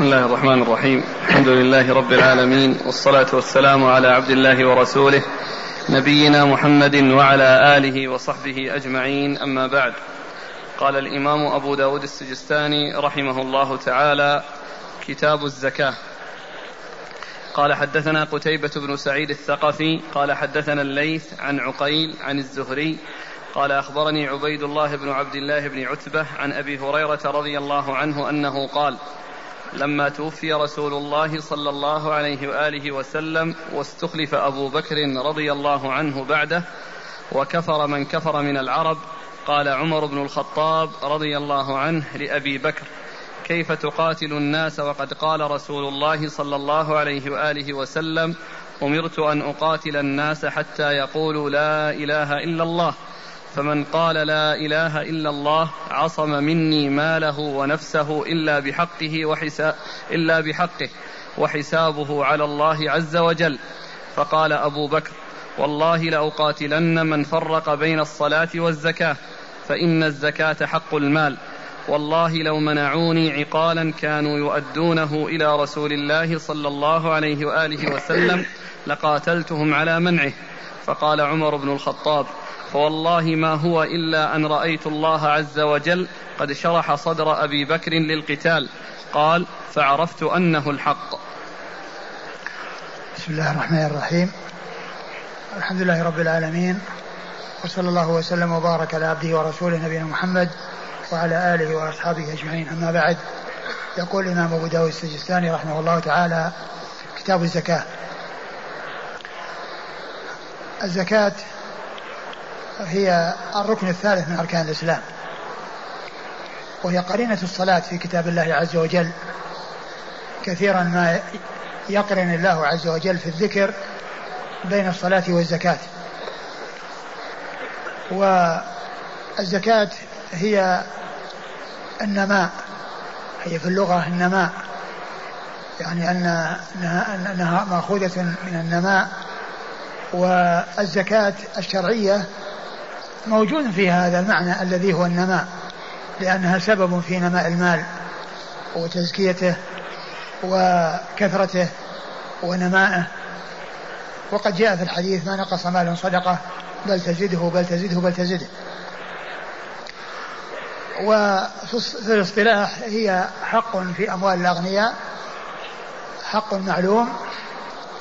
بسم الله الرحمن الرحيم. الحمد لله رب العالمين والصلاة والسلام على عبد الله ورسوله نبينا محمد وعلى آله وصحبه أجمعين أما بعد. قال الإمام أبو داود السجستاني رحمه الله تعالى كتاب الزكاة. قال حدثنا قتيبة بن سعيد الثقفي قال حدثنا الليث عن عقيل عن الزهري قال أخبرني عبيد الله بن عبد الله بن عتبة عن أبي هريرة رضي الله عنه أنه قال لما توفي رسول الله صلى الله عليه وآله وسلم واستخلف أبو بكر رضي الله عنه بعده وكفر من كفر من العرب قال عمر بن الخطاب رضي الله عنه لأبي بكر كيف تقاتل الناس وقد قال رسول الله صلى الله عليه وآله وسلم أمرت أن أقاتل الناس حتى يقولوا لا إله إلا الله. فمن قال لا إله إلا الله عصم مني ماله ونفسه إلا بحقه وحساب إلا بحقه وحسابه على الله عز وجل. فقال أبو بكر والله لأقاتلن من فرق بين الصلاة والزكاة فإن الزكاة حق المال. والله لو منعوني عقالا كانوا يؤدونه إلى رسول الله صلى الله عليه وآله وسلم لقاتلتهم على منعه. فقال عمر بن الخطاب فوالله ما هو إلا أن رأيت الله عز وجل قد شرح صدر أبي بكر للقتال. قال فعرفت أنه الحق. بسم الله الرحمن الرحيم. الحمد لله رب العالمين وصلى الله وسلم وبارك على عبده ورسوله نبينا محمد وعلى آله وأصحابه أجمعين. أما بعد يقول الإمام أبو داود السجستاني رحمه الله تعالى كتاب الزكاة. الزكاة هي الركن الثالث من أركان الإسلام. وهي قرينة الصلاة في كتاب الله عز وجل. كثيرا ما يقرن الله عز وجل في الذكر بين الصلاة والزكاة. والزكاة هي النماء. هي في اللغة النماء. يعني أن أنها مأخوذة من النماء. والزكاة الشرعية موجود في هذا المعنى الذي هو النماء لأنها سبب في نماء المال وتزكيته وكثرته ونمائه. وقد جاء في الحديث ما نقص مال صدقة بل تزده بل تزده بل تزده وفي الاصطلاح هي حق في أموال الأغنياء حق معلوم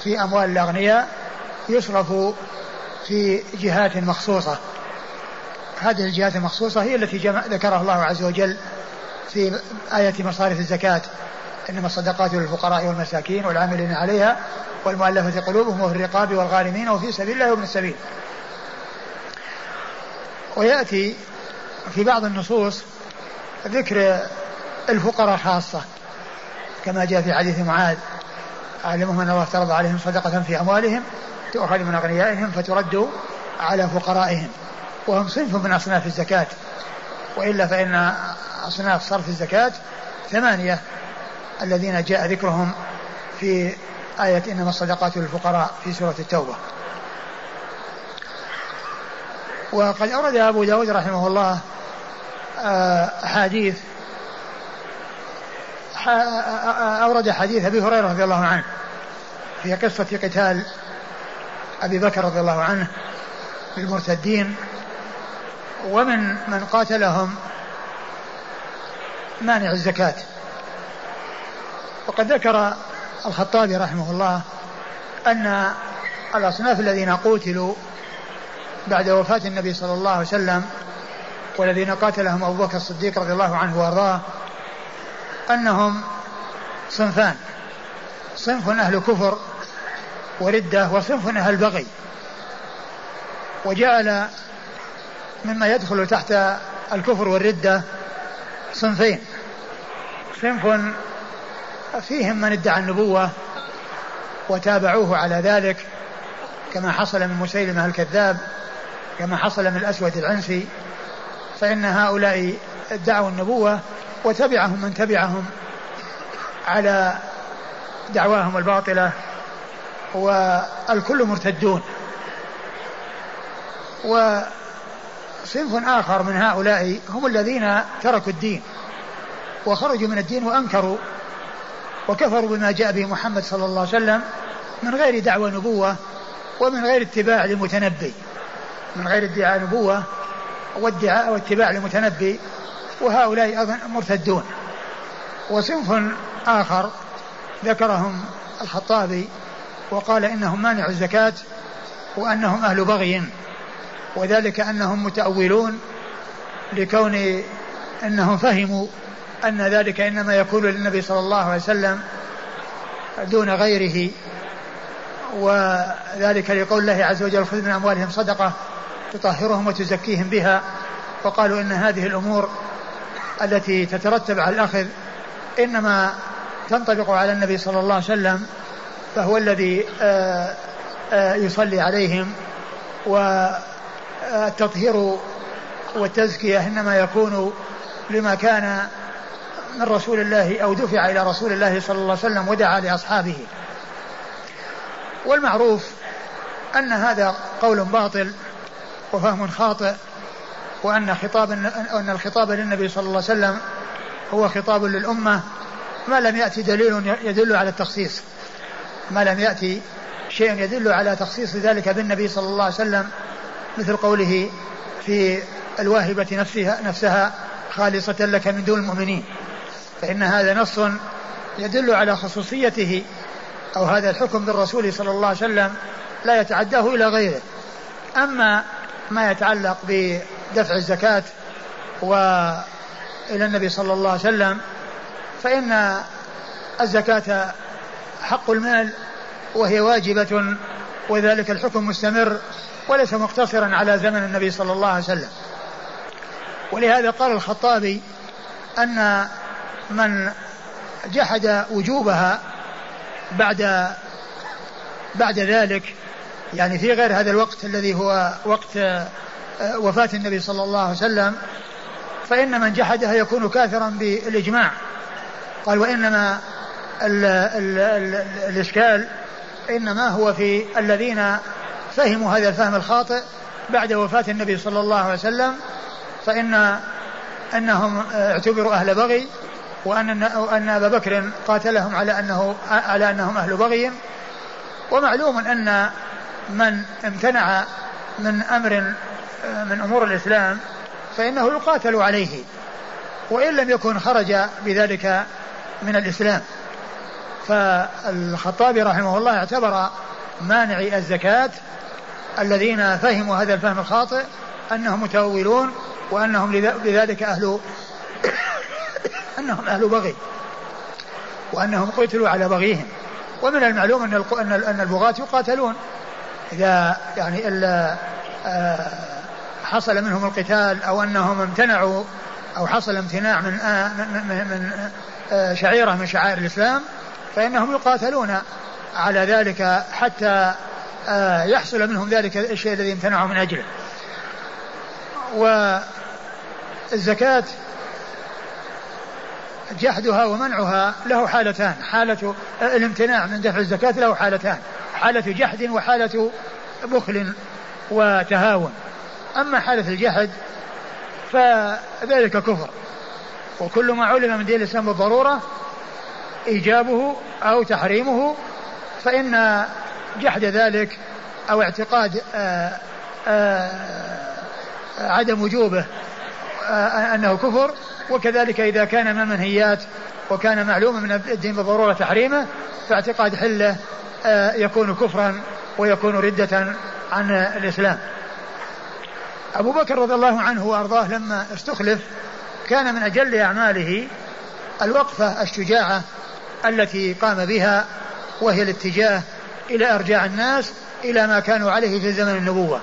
في أموال الأغنياء يصرف في جهات مخصوصة. هذه الجهات المخصوصة هي التي جمع ذكرها الله عز وجل في آية مصارف الزكاة. إنما الصدقات للفقراء والمساكين والعاملين عليها والمؤلفة قلوبهم وفي الرقاب والغارمين وفي سبيل الله وابن السبيل. ويأتي في بعض النصوص ذكر الفقراء خاصة كما جاء في حديث معاذ أعلمهم أن الله افترض عليهم صدقة في أموالهم تؤخذ من أغنيائهم فترد على فقرائهم. وهم صنف من أصناف الزكاة. وإلا فإن أصناف صرف الزكاة ثمانية. الذين جاء ذكرهم في آية إنما الصدقات للفقراء في سورة التوبة. وقد أورد أبو داود رحمه الله آه، أحاديث أورد حديث أبي هريرة رضي الله عنه في قصة قتال أبي بكر رضي الله عنه بالمرتدين ومن من قاتلهم مانع الزكاة. وقد ذكر الخطابي رحمه الله أن الأصناف الذين قتلوا بعد وفاة النبي صلى الله عليه وسلم والذين قاتلهم أبو بكر الصديق رضي الله عنه وأرضاه أنهم صنفان. صنف أهل كفر وردة وصنف أهل بغي. وجعل مما يدخل تحت الكفر والردة صنفين. صنف فيهم من ادعى النبوة وتابعوه على ذلك كما حصل من مسيلمة الكذاب كما حصل من الأسود العنسي. فإن هؤلاء ادعوا النبوة وتبعهم من تبعهم على دعواهم الباطلة والكل مرتدون. و صنف آخر من هؤلاء هم الذين تركوا الدين وخرجوا من الدين وأنكروا وكفروا بما جاء به محمد صلى الله عليه وسلم من غير دعوى نبوة ومن غير اتباع لمتنبي من غير ادعاء نبوة وادعاء واتباع لمتنبي وهؤلاء أيضا مرتدون. وصنف آخر ذكرهم الخطابي وقال إنهم مانع الزكاة وأنهم أهل بغي. وذلك أنهم متأولون لكون أنهم فهموا أن ذلك إنما يكون للنبي صلى الله عليه وسلم دون غيره وذلك لقول الله عز وجل خذ من أموالهم صدقة تطهرهم وتزكيهم بها وقالوا إن هذه الأمور التي تترتب على الأخذ إنما تنطبق على النبي صلى الله عليه وسلم فهو الذي آه، آه، يصلي عليهم والتطهير والتزكية إنما يكون لما كان من رسول الله أو دفع إلى رسول الله صلى الله عليه وسلم ودعا لأصحابه. والمعروف أن هذا قول باطل وفهم خاطئ وأن خطاب أن الخطاب للنبي صلى الله عليه وسلم هو خطاب للأمة. ما لم يأتي دليل يدل على التخصيص. ما لم يأتي شيء يدل على تخصيص ذلك بالنبي صلى الله عليه وسلم. مثل قوله في الواهبة نفسها, نفسها خالصة لك من دون المؤمنين. فإن هذا نص يدل على خصوصيته أو هذا الحكم بالرسول صلى الله عليه وسلم لا يتعداه إلى غيره. أما ما يتعلق بدفع الزكاة وإلى النبي صلى الله عليه وسلم فإن الزكاة حق المال وهي واجبة وذلك الحكم مستمر. وليس مقتصرا على زمن النبي صلى الله عليه وسلم. ولهذا قال الخطابي أن من جحد وجوبها بعد بعد ذلك يعني في غير هذا الوقت الذي هو وقت آه، وفاة النبي صلى الله عليه وسلم فإن من جحدها يكون كافرا بالإجماع. قال وإنما ال ال ال الإشكال إنما هو في الذين فهموا هذا الفهم الخاطئ بعد وفاة النبي صلى الله عليه وسلم فإن أنهم اعتبروا أهل بغي وأن أن أبا بكر قاتلهم على أنه على أنهم أهل بغي. ومعلوم أن من امتنع من أمر من أمور الإسلام فإنه يقاتل عليه وإن لم يكن خرج بذلك من الإسلام. فالخطابي رحمه الله اعتبر مانعي الزكاة الذين فهموا هذا الفهم الخاطئ أنهم متأولون وأنهم لذلك أهل أنهم أهل بغي وأنهم قتلوا على بغيهم. ومن المعلوم أن أن البغاة يقاتلون. إذا يعني إلا آه، حصل منهم القتال أو أنهم امتنعوا أو حصل امتناع من من, من آه، شعيرة من شعائر الإسلام فإنهم يقاتلون على ذلك حتى يحصل منهم ذلك الشيء الذي امتنعوا من أجله. والزكاة جحدها ومنعها له حالتان. حالة الامتناع من دفع الزكاة له حالتان. حالة جحد وحالة بخل وتهاون. أما حالة الجحد فذلك كفر. وكل ما علم من دين الإسلام بالضرورة إيجابه أو تحريمه فإن جحد ذلك أو اعتقاد آآ آآ عدم وجوبه أنه كفر. وكذلك إذا كان من المنهيات وكان معلوما من الدين بالضرورة تحريمه فاعتقاد حله آه، يكون كفرا ويكون ردة عن الإسلام. أبو بكر رضي الله عنه وأرضاه لما استخلف كان من أجل أعماله الوقفة الشجاعة التي قام بها وهي الاتجاه إلى أرجاع الناس إلى ما كانوا عليه في زمن النبوة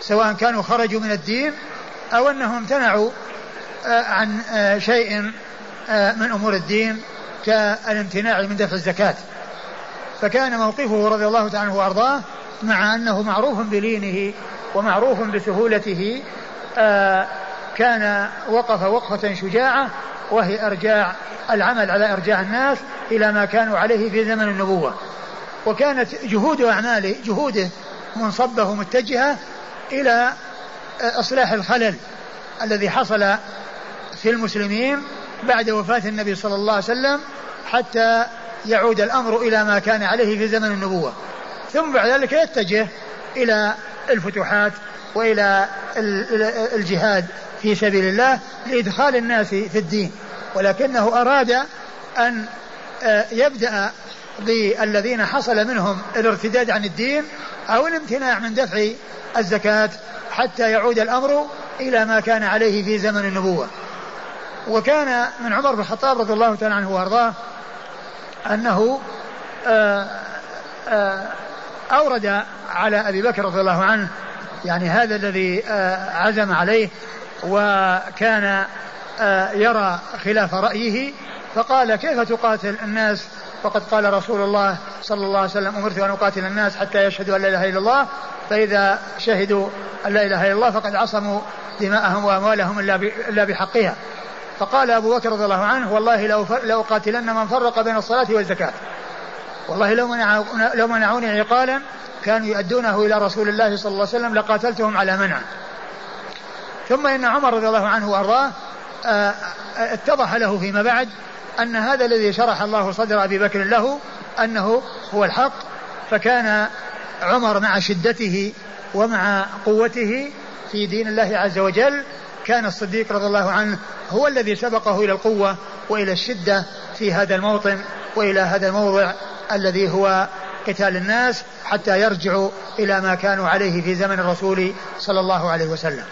سواء كانوا خرجوا من الدين أو أنهم امتنعوا آه، عن آه، شيء آه، من أمور الدين كالامتناع من دفع الزكاة. فكان موقفه رضي الله تعالى عنه وأرضاه مع أنه معروف بلينه ومعروف بسهولته كان وقف وقفة شجاعة وهي إرجاع العمل على إرجاع الناس إلى ما كانوا عليه في زمن النبوة. وكانت جهود أعماله جهوده منصبة ومتجهة إلى إصلاح الخلل الذي حصل في المسلمين بعد وفاة النبي صلى الله عليه وسلم حتى يعود الأمر إلى ما كان عليه في زمن النبوة. ثم بعد ذلك يتجه إلى الفتوحات وإلى الجهاد في سبيل الله لإدخال الناس في الدين. ولكنه أراد أن آه، يبدأ بالذين حصل منهم الارتداد عن الدين أو الامتناع من دفع الزكاة حتى يعود الأمر إلى ما كان عليه في زمن النبوة. وكان من عمر بن الخطاب رضي الله تعالى عنه وأرضاه أنه آه، آه، أورد على أبي بكر رضي الله عنه يعني هذا الذي آه، عزم عليه وكان يرى خلاف رأيه فقال كيف تقاتل الناس وقد قال رسول الله صلى الله عليه وسلم أمرت أن أقاتل الناس حتى يشهدوا أن لا إله إلا الله فإذا شهدوا أن لا إله إلا الله فقد عصموا دماءهم وأموالهم إلا بحقها. فقال أبو بكر رضي الله عنه والله لو لو قاتلن من فرق بين الصلاة والزكاة. والله لو منع لو منعوني عقالا كانوا يؤدونه إلى رسول الله صلى الله عليه وسلم لقاتلتهم على منع. ثم إن عمر رضي الله عنه وأرضاه آه، اتضح له فيما بعد أن هذا الذي شرح الله صدر أبي بكر له أنه هو الحق فكان عمر مع شدته ومع قوته في دين الله عز وجل. كان الصديق رضي الله عنه هو الذي سبقه إلى القوة وإلى الشدة في هذا الموطن وإلى هذا الموضع الذي هو قتال الناس حتى يرجعوا إلى ما كانوا عليه في زمن الرسول صلى الله عليه وسلم.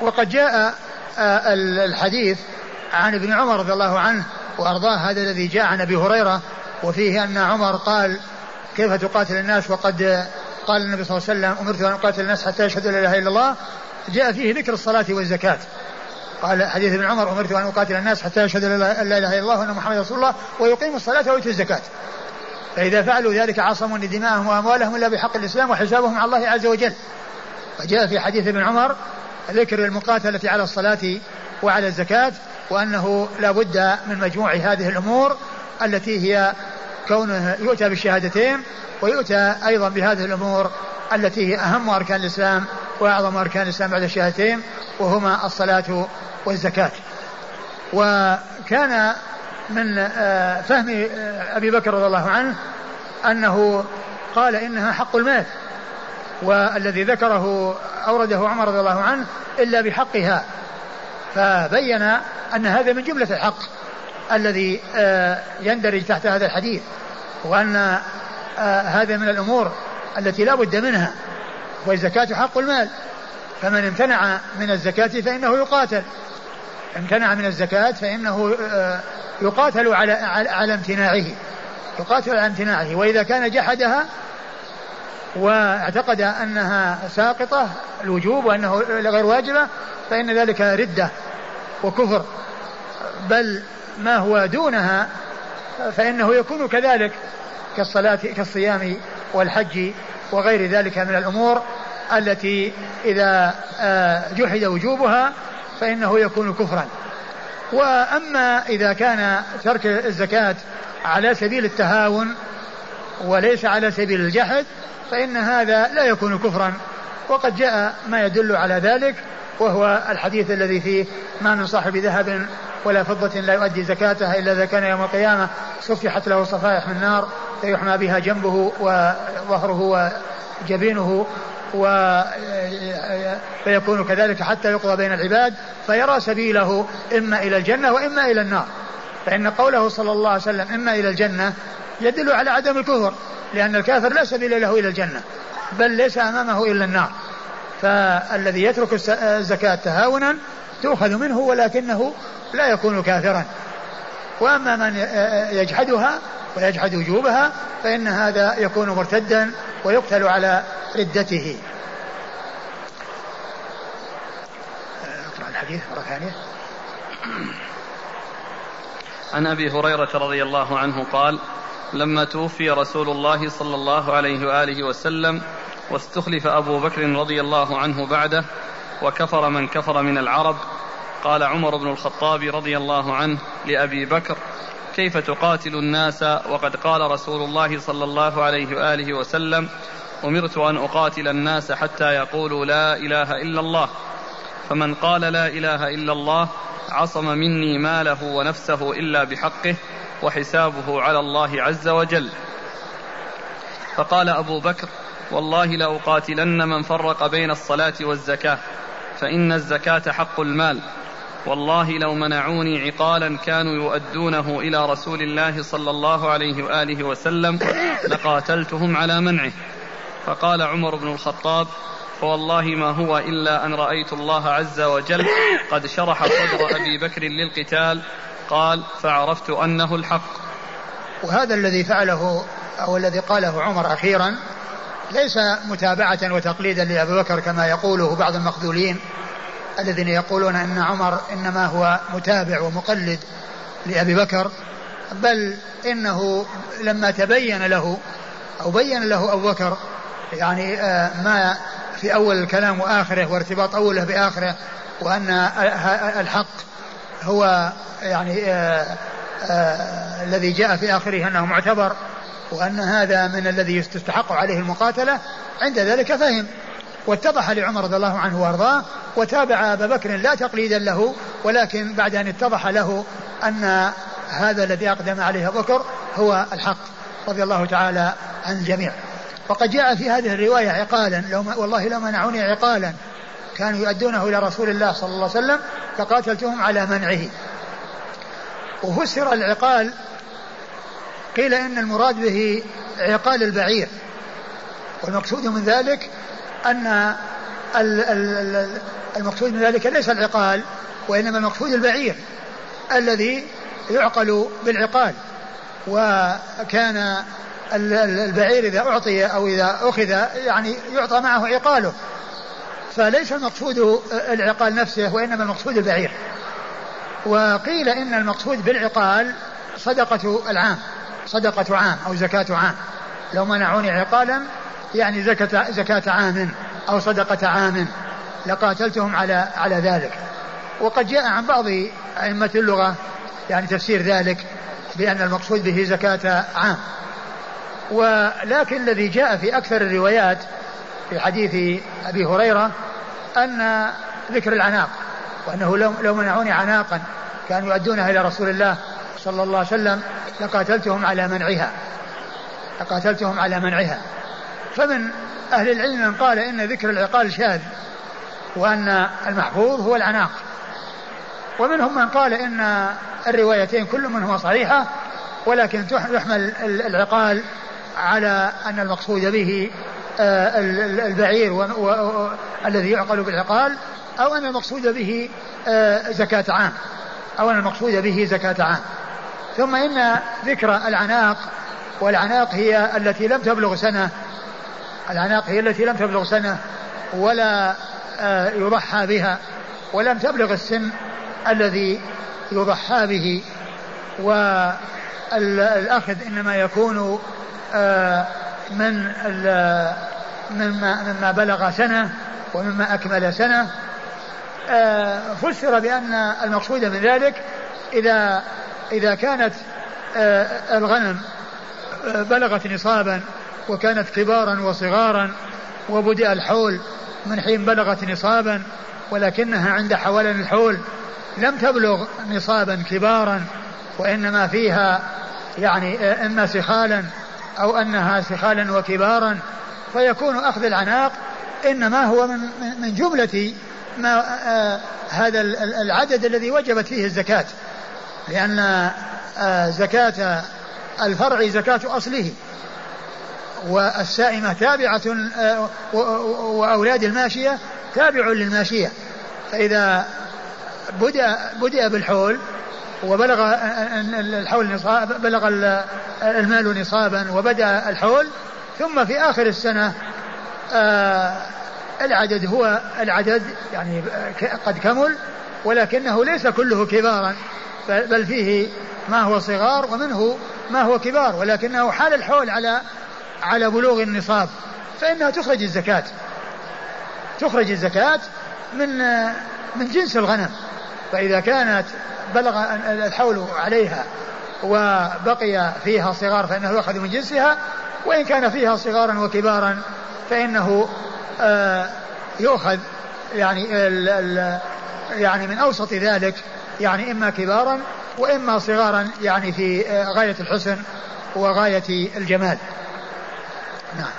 وقد جاء الحديث عن ابن عمر رضي الله عنه وأرضاه هذا الذي جاء عن أبي هريرة وفيه أن عمر قال كيف تقاتل الناس؟ وقد قال النبي صلى الله عليه وسلم أمرت أن أقاتل الناس حتى يشهدوا لا إله إلا الله جاء فيه ذكر الصلاة والزكاة. قال حديث ابن عمر أمرت أن أقاتل الناس حتى يشهدوا لا إله إلا الله وأن محمد رسول الله ويقيموا الصلاة ويؤتوا الزكاة. فإذا فعلوا ذلك عصموا لدماءهم وأموالهم إلا بحق الإسلام وحسابهم على الله عز وجل. وجاء في حديث ابن عمر ذكر المقاتلة على الصلاة وعلى الزكاة وأنه لا بد من مجموع هذه الأمور التي هي كونه يؤتى بالشهادتين ويؤتى أيضا بهذه الأمور التي هي أهم أركان الإسلام وأعظم أركان الإسلام بعد الشهادتين وهما الصلاة والزكاة. وكان من آه، فهم آه، أبي بكر رضي الله عنه أنه قال إنها حق المال والذي ذكره أورده عمر رضي الله عنه إلا بحقها فبين أن هذا من جملة الحق الذي آه، يندرج تحت هذا الحديث وأن هذا من الأمور التي لا بد منها والزكاة حق المال فمن امتنع من الزكاة فإنه يقاتل امتنع من الزكاة فإنه آه، يقاتل على على امتناعه يقاتل على امتناعه وإذا كان جحدها واعتقد أنها ساقطة الوجوب وأنه غير واجبة فإن ذلك ردة وكفر. بل ما هو دونها فإنه يكون كذلك كالصلاة كالصيام والحج وغير ذلك من الأمور التي إذا آه، جحد وجوبها فإنه يكون كفرا. وأما إذا كان ترك الزكاة على سبيل التهاون وليس على سبيل الجحد فإن هذا لا يكون كفرا. وقد جاء ما يدل على ذلك وهو الحديث الذي فيه ما من صاحب ذهب ولا فضة لا يؤدي زكاتها إلا إذا كان يوم القيامة صفحت له صفائح من نار فيحمى بها جنبه وظهره وجبينه و فيكون كذلك حتى يقضى بين العباد فيرى سبيله إما إلى الجنة وإما إلى النار. فإن قوله صلى الله عليه وسلم إما إلى الجنة يدل على عدم الكفر لأن الكافر لا سبيل له إلى الجنة بل ليس أمامه إلا النار. فالذي يترك الزكاة تهاونا تؤخذ منه ولكنه لا يكون كافرا. وأما من يجحدها ويجحد وجوبها فإن هذا يكون مرتدا ويقتل على ردته. الحديث مرة ثانية. عن أبي هريرة رضي الله عنه قال لما توفي رسول الله صلى الله عليه وآله وسلم واستخلف أبو بكر رضي الله عنه بعده وكفر من كفر من العرب قال عمر بن الخطاب رضي الله عنه لأبي بكر كيف تقاتل الناس؟ وقد قال رسول الله صلى الله عليه وآله وسلم أمرت أن أقاتل الناس حتى يقولوا لا إله إلا الله فمن قال لا إله إلا الله عصم مني ماله ونفسه إلا بحقه وحسابه على الله عز وجل. فقال أبو بكر والله لأقاتلن من فرق بين الصلاة والزكاة فإن الزكاة حق المال. والله لو منعوني عقالا كانوا يؤدونه إلى رسول الله صلى الله عليه وآله وسلم لقاتلتهم على منعه. فقال عمر بن الخطاب فوالله ما هو إلا أن رأيت الله عز وجل قد شرح صدر أبي بكر للقتال قال فعرفت أنه الحق. وهذا الذي فعله أو الذي قاله عمر أخيرا ليس متابعة وتقليدا لأبي بكر كما يقوله بعض المخذولين الذين يقولون أن عمر إنما هو متابع ومقلد لأبي بكر بل إنه لما تبين له أو بين له أبو بكر يعني آه، ما في أول الكلام وآخره وارتباط أوله بآخره وأن الحق هو يعني آه، آه، الذي جاء في آخره أنه معتبر وأن هذا من الذي يستحق عليه المقاتلة عند ذلك فهم. واتضح لعمر رضي الله عنه وأرضاه وتابع أبا بكر لا تقليدا له ولكن بعد أن اتضح له أن هذا الذي أقدم عليه بكر هو الحق رضي الله تعالى عن الجميع. وقد جاء في هذه الرواية عقالا لو والله لو منعوني عقالا كانوا يؤدونه إلى رسول الله صلى الله عليه وسلم فقاتلتهم على منعه. وفسر العقال قيل إن المراد به عقال البعير. والمقصود من ذلك أن المقصود من ذلك ليس العقال وإنما المقصود البعير الذي يعقل بالعقال. وكان البعير إذا أعطي أو إذا أخذ يعني يعطى معه عقاله. فليس المقصود العقال نفسه وإنما المقصود البعير. وقيل إن المقصود بالعقال صدقة العام صدقة عام أو زكاة عام. لو منعوني عقالا يعني زكاة زكاة عام أو صدقة عام لقاتلتهم على على ذلك. وقد جاء عن بعض أئمة اللغة يعني تفسير ذلك بأن المقصود به زكاة عام. ولكن الذي جاء في أكثر الروايات في حديث أبي هريرة أن ذكر العناق وأنه لو, منعوني عناقا كانوا يؤدونها إلى رسول الله صلى الله عليه وسلم لقاتلتهم على منعها. لقاتلتهم على منعها. فمن أهل العلم من قال إن ذكر العقال شاذ وأن المحفوظ هو العناق. ومنهم من قال إن الروايتين كل منهما صحيحة ولكن يحمل العقال على أن المقصود به آه، البعير الذي يعقل بالعقال أو أن المقصود به آه، زكاة عام. أو أن المقصود به زكاة عام. ثم إن ذكر العناق والعناق هي التي لم تبلغ سنة. العناق هي التي لم تبلغ سنة ولا آه، يضحى بها ولم تبلغ السن الذي يضحى به. والأخذ إنما يكون من مما مما بلغ سنة ومما أكمل سنة. آه، فسر بأن المقصود من ذلك إذا إذا كانت الغنم بلغت نصابا وكانت كبارا وصغارا وبدأ الحول من حين بلغت نصابا ولكنها عند حولن الحول لم تبلغ نصابا كبارا وإنما فيها يعني إما سخالا أو أنها سخالا وكبارا فيكون أخذ العناق إنما هو من من جملة ما آه هذا العدد الذي وجبت فيه الزكاة. لأن آه زكاة الفرع زكاة أصله والسائمة تابعة آه، وأولاد الماشية تابع للماشية. فإذا بدأ بدأ بالحول وبلغ الحول نصاب بلغ المال نصابا وبدأ الحول ثم في آخر السنة آه، العدد هو العدد يعني قد كمل ولكنه ليس كله كبارا بل فيه ما هو صغار ومنه ما هو كبار ولكنه حال الحول على على بلوغ النصاب فإنها تخرج الزكاة. تخرج الزكاة من من جنس الغنم. فإذا كانت بلغ الحول عليها وبقي فيها صغار فإنه يؤخذ من جنسها وإن كان فيها صغارا وكبارا فإنه آه، يؤخذ يعني يعني من أوسط ذلك يعني إما كبارا وإما صغارا يعني في غاية الحسن وغاية الجمال. نعم.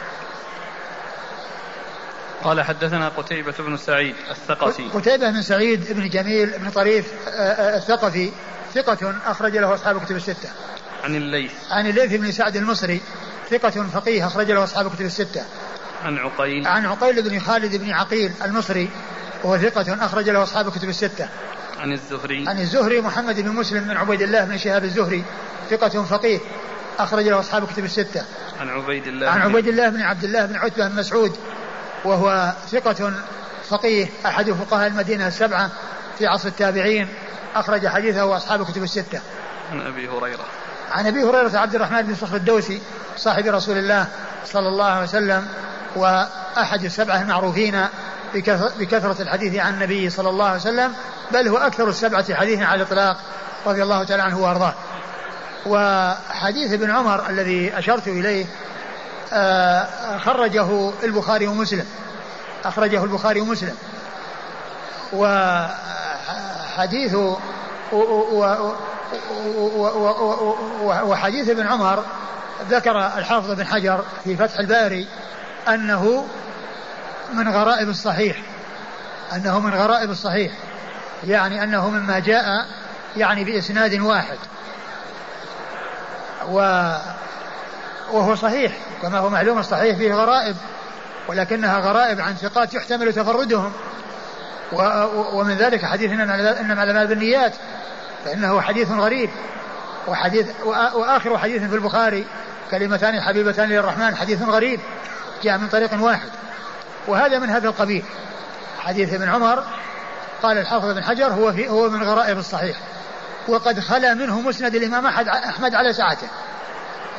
قال حدثنا قتيبة بن سعيد الثقفي قتيبة بن سعيد بن جميل بن طريف آه، آه، الثقفي ثقة أخرج له أصحاب كتب الستة. عن الليث. عن الليث بن سعد المصري ثقة فقيه أخرج له أصحاب كتب الستة. عن عقيل. عن عقيل بن خالد بن عقيل المصري وهو ثقة أخرج له أصحاب كتب الستة. عن الزهري. عن الزهري محمد بن مسلم بن عبيد الله بن شهاب الزهري ثقة فقيه أخرج له أصحاب كتب الستة. عن عبيد الله. عن عبيد الله بن عبد الله بن عتبة بن مسعود وهو ثقة فقيه أحد فقهاء المدينة السبعة في عصر التابعين أخرج حديثه أصحاب كتب الستة. عن أبي هريرة. عن أبي هريرة عبد الرحمن بن صخر الدوسي صاحب رسول الله صلى الله عليه وسلم وأحد السبعة المعروفين بكثرة الحديث عن النبي صلى الله عليه وسلم بل هو أكثر السبعة حديثا على الإطلاق رضي الله تعالى عنه وأرضاه وحديث ابن عمر الذي أشرت إليه خرجه البخاري ومسلم. أخرجه البخاري ومسلم. وحديث وحديث ابن عمر ذكر الحافظ بن حجر في فتح الباري أنه من غرائب الصحيح. أنه من غرائب الصحيح. يعني أنه مما جاء يعني بإسناد واحد. و وهو صحيح كما هو معلوم الصحيح فيه غرائب ولكنها غرائب عن ثقات يحتمل تفردهم. ومن ذلك حديث إنما الاعمال بالنيات فإنه حديث غريب. وحديث وآخر حديث في البخاري كلمتان حبيبتان للرحمن حديث غريب جاء من طريق واحد. وهذا من هذا القبيل. حديث ابن عمر قال الحافظ بن حجر هو في هو من غرائب الصحيح. وقد خلا منه مسند الإمام أحمد على ساعته.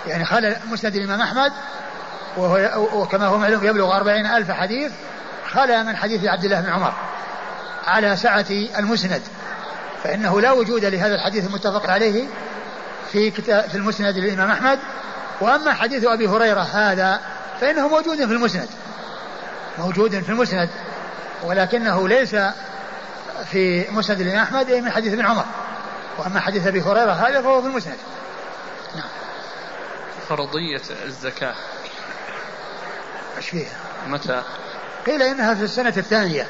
يعني خلى مسند الإمام أحمد وهو وكما هو معلوم يبلغ أربعين ألف حديث خلى من حديث عبد الله بن عمر على سعة المسند. فإنه لا وجود لهذا الحديث المتفق عليه في كتاب في المسند للإمام أحمد. وأما حديث أبي هريرة هذا فإنه موجود في المسند. موجود في المسند ولكنه ليس في مسند الإمام أحمد من حديث ابن عمر. وأما حديث أبي هريرة هذا فهو في المسند. نعم. فرضية الزكاة إيش فيها؟ متى؟ قيل انها في السنة الثانية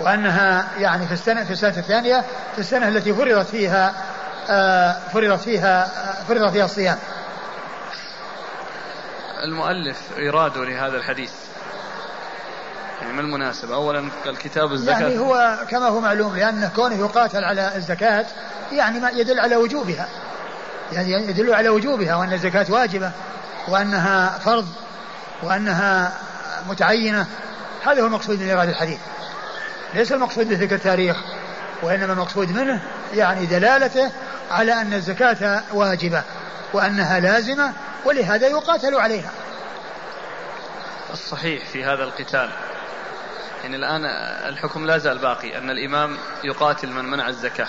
وأنها يعني في السنة في السنة الثانية في السنة التي فرضت فيها آه فرضت فيها آه فرض فيها الصيام. المؤلف إراده لهذا الحديث يعني ما المناسبة؟ أولا الكتاب الزكاة يعني هو كما هو معلوم لأن كونه يقاتل على الزكاة يعني ما يدل على وجوبها يعني يدل على وجوبها وأن الزكاة واجبة وأنها فرض وأنها متعينة. هذا هو المقصود من إيراد الحديث. ليس المقصود بذكر التاريخ وإنما المقصود منه يعني دلالته على أن الزكاة واجبة وأنها لازمة ولهذا يقاتل عليها. الصحيح في هذا القتال. يعني الآن الحكم لا زال باقي أن الإمام يقاتل من منع الزكاة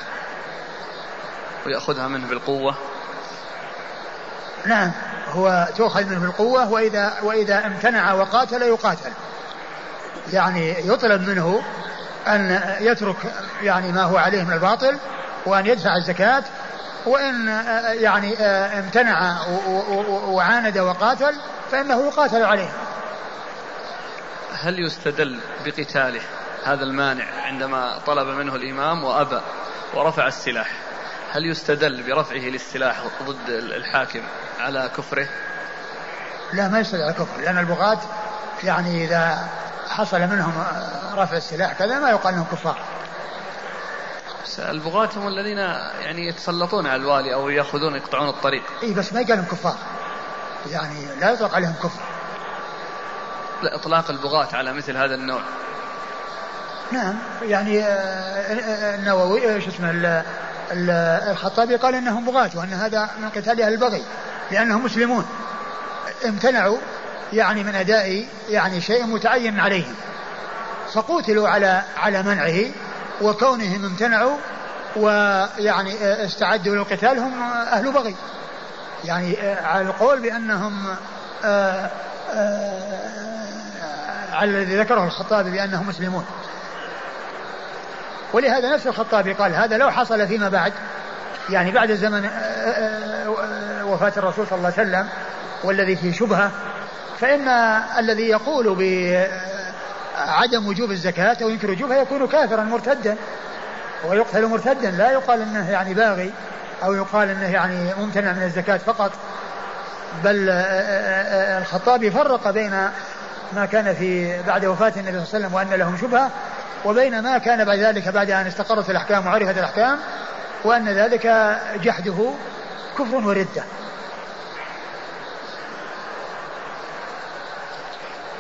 ويأخذها منه بالقوة. نعم. هو تؤخذ منه القوة وإذا وإذا امتنع وقاتل يقاتل. يعني يطلب منه أن يترك يعني ما هو عليه من الباطل وأن يدفع الزكاة وإن يعني امتنع وعاند وقاتل فإنه يقاتل عليه. هل يستدل بقتاله هذا المانع عندما طلب منه الإمام وأبى ورفع السلاح؟ هل يستدل برفعه للسلاح ضد الحاكم على كفره؟ لا ما يستدل على كفر لأن البغاة يعني إذا حصل منهم رفع السلاح كذا ما يقال إنهم كفار. البغاة هم الذين يعني يتسلطون على الوالي أو يأخذون يقطعون الطريق. إي بس ما يقال كفار. يعني لا يطلق عليهم كفر. لا إطلاق البغاة على مثل هذا النوع. نعم يعني آه، آه، النووي شو اسمه الخطابي قال إنهم بغاة وأن هذا من قتال أهل البغي لأنهم مسلمون. امتنعوا يعني من أداء يعني شيء متعين عليهم فقوتلوا على على منعه وكونهم امتنعوا ويعني استعدوا للقتال هم أهل بغي. يعني على القول بأنهم آه، آه، على الذي ذكره الخطابي بأنهم مسلمون. ولهذا نفس الخطابي قال هذا لو حصل فيما بعد يعني بعد زمن وفاة الرسول صلى الله عليه وسلم والذي فيه شبهة فإن الذي يقول بعدم وجوب الزكاة أو ينكر وجوبها يكون كافرا مرتدا ويقتل مرتدا لا يقال إنه يعني باغي أو يقال إنه يعني ممتنع من الزكاة فقط بل الخطابي فرق بين ما كان في بعد وفاة النبي صلى الله عليه وسلم وأن لهم شبهة وبين ما كان بعد ذلك بعد أن استقرت الأحكام وعرفت الأحكام وأن ذلك جحده كفر وردة.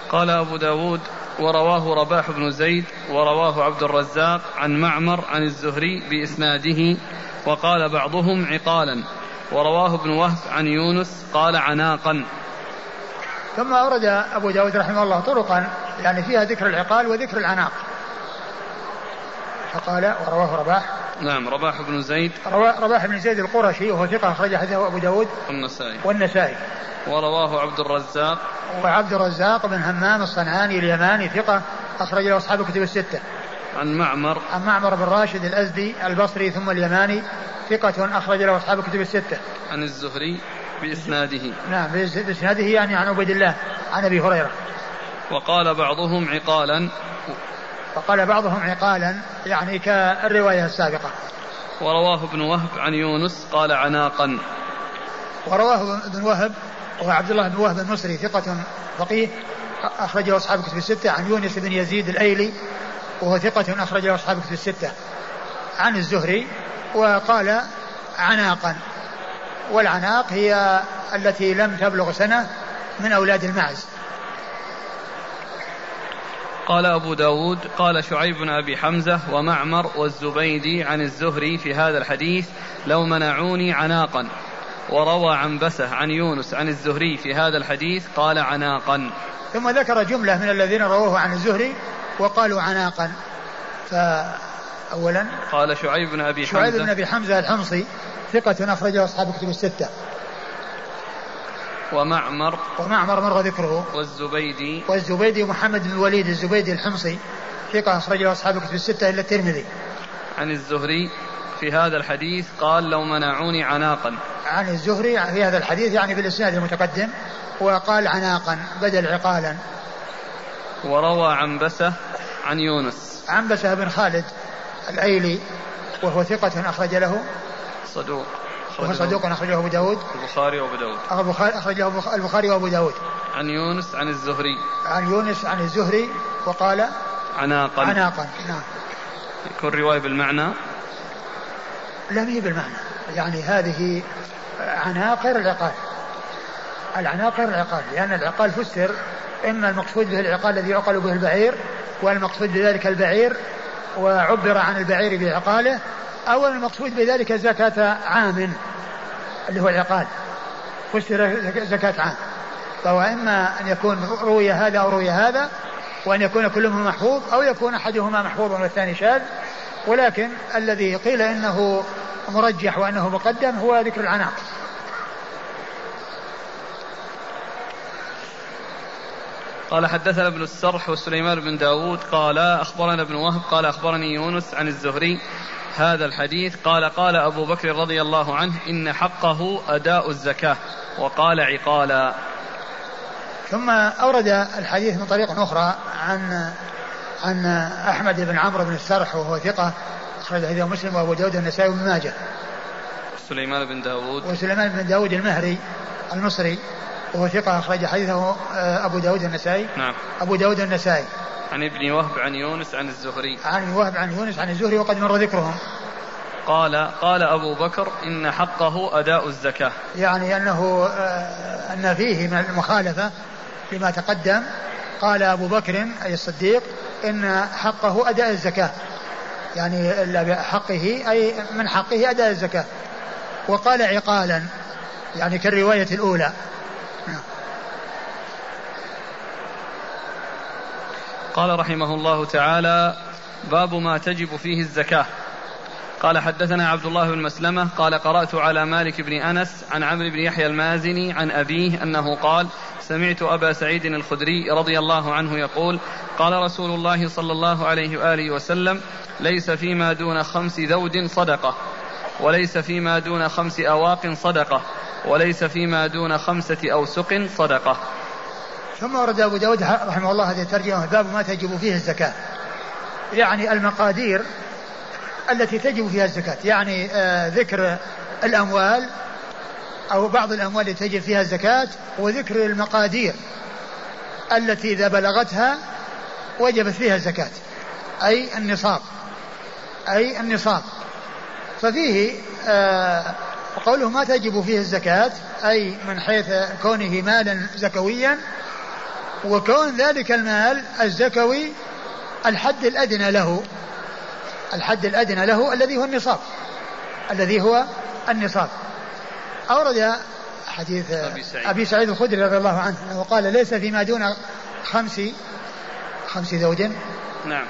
قال أبو داود ورواه رباح بن زيد ورواه عبد الرزاق عن معمر عن الزهري بإسناده وقال بعضهم عقالا. ورواه ابن وهب عن يونس قال عناقا. ثم أورد أبو داود رحمه الله طرقا يعني فيها ذكر العقال وذكر العناق. فقال ورواه رباح. نعم رباح بن زيد. رباح بن زيد القرشي وهو ثقة أخرج حديثه أبو داود والنسائي. والنسائي. ورواه عبد الرزاق. وعبد الرزاق بن همام الصنعاني اليماني ثقة أخرج له أصحاب الكتب الستة. عن معمر. عن معمر بن راشد الأزدي البصري ثم اليماني ثقة أخرج له أصحاب الكتب الستة. عن الزهري بإسناده. نعم بإسناده يعني عن عبيد الله عن أبي هريرة. وقال بعضهم عقالا وقال بعضهم عقالا يعني كالرواية السابقة. ورواه ابن وهب عن يونس قال عناقا. ورواه ابن وهب وهو عبد الله بن وهب المصري ثقة فقيه أخرجه أصحاب الكتب الستة. عن يونس بن يزيد الأيلي وهو ثقة أخرجه أصحاب الكتب الستة. عن الزهري وقال عناقا. والعناق هي التي لم تبلغ سنة من أولاد المعز. قال أبو داود قال شعيب بن أبي حمزة ومعمر والزبيدي عن الزهري في هذا الحديث لو منعوني عناقا وروى عن بسه عن يونس عن الزهري في هذا الحديث قال عناقا ثم ذكر جملة من الذين رووه عن الزهري وقالوا عناقا. فأولا قال شعيب بن أبي حمزة شعيب بن أبي حمزة الحمصي ثقة أخرجه أصحاب الكتب الستة. ومعمر ومعمر مر ذكره. والزبيدي. والزبيدي محمد بن الوليد الزبيدي الحمصي. ثقة أخرجه أصحاب الكتب الستة إلا الترمذي. عن الزهري في هذا الحديث قال لو منعوني عناقا. عن الزهري في هذا الحديث يعني بالإسناد المتقدم وقال عناقا بدل عقالا. وروى عنبسة عن يونس. عنبسة بن خالد الأيلي وهو ثقة أخرج له. صدوق. وهو صدوق أخرجه أبو داود. البخاري وأبو داود. أخرجه البخاري وأبو داود. عن يونس عن الزهري. عن يونس عن الزهري وقال عناقا. عناقا. نعم. يكون رواية بالمعنى؟ لا ما هي بالمعنى. يعني هذه عناق غير العقال. العناق غير العقال. لأن العقال فسر. إما المقصود به العقال الذي يعقل به البعير والمقصود بذلك البعير وعبر عن البعير بعقاله أو المقصود بذلك زكاة عام اللي هو العقال فسر زكاة عام؟ فهو إما أن يكون روي هذا أو روي هذا وأن يكون كلهما محفوظ أو يكون أحدهما محفوظا والثاني شاذ. ولكن الذي قيل إنه مرجح وأنه مقدم هو ذكر العناق. قال حدثنا ابن السرح وسليمان بن داود قال أخبرنا ابن وهب قال أخبرني يونس عن الزهري هذا الحديث قال قال أبو بكر رضي الله عنه إن حقه أداء الزكاة وقال عقالا. ثم أورد الحديث من طريق أخرى عن عن أحمد بن عمرو بن السرح وهو ثقة أخرج حديث مسلم وأبو داود النسائي وابن ماجه. سليمان بن داود. وسليمان بن داود المهري المصري وهو ثقة أخرج حديثه آه، أبو داود النسائي نعم. أبو داود النسائي عن ابن وهب عن يونس عن الزهري. عن وهب عن يونس عن الزهري وقد مر ذكرهم. قال قال أبو بكر إن حقه أداء الزكاة. يعني أنه آه، أن فيه من المخالفة فيما تقدم. قال أبو بكر أي الصديق إن حقه أداء الزكاة. يعني حقه أي من حقه أداء الزكاة. وقال عقالا يعني كالرواية الأولى. قال رحمه الله تعالى باب ما تجب فيه الزكاة. قال حدثنا عبد الله بن مسلمة قال قرأت على مالك بن أنس عن عمرو بن يحيى المازني عن أبيه أنه قال سمعت أبا سعيد الخدري رضي الله عنه يقول قال رسول الله صلى الله عليه وآله وسلم ليس فيما دون خمس ذود صدقة وليس فيما دون خمس أواق صدقة وليس فيما دون خمسة أوسق صدقة. ثم ورد أبو داود رحمه الله هذه الترجمة باب ما تجب فيه الزكاة. يعني المقادير التي تجب فيها الزكاة. يعني آه ذكر الأموال أو بعض الأموال التي تجب فيها الزكاة وذكر المقادير التي إذا بلغتها وجبت فيها الزكاة. أي النصاب. أي النصاب. ففيه آه وقوله ما تجب فيه الزكاة أي من حيث كونه مالا زكويا وكون ذلك المال الزكوي الحد الأدنى له. الحد الأدنى له الذي هو النصاب. الذي هو النصاب. أورد حديث أبي سعيد. الخدري رضي الله عنه أنه قال ليس فيما دون خمس خمس زوج. نعم.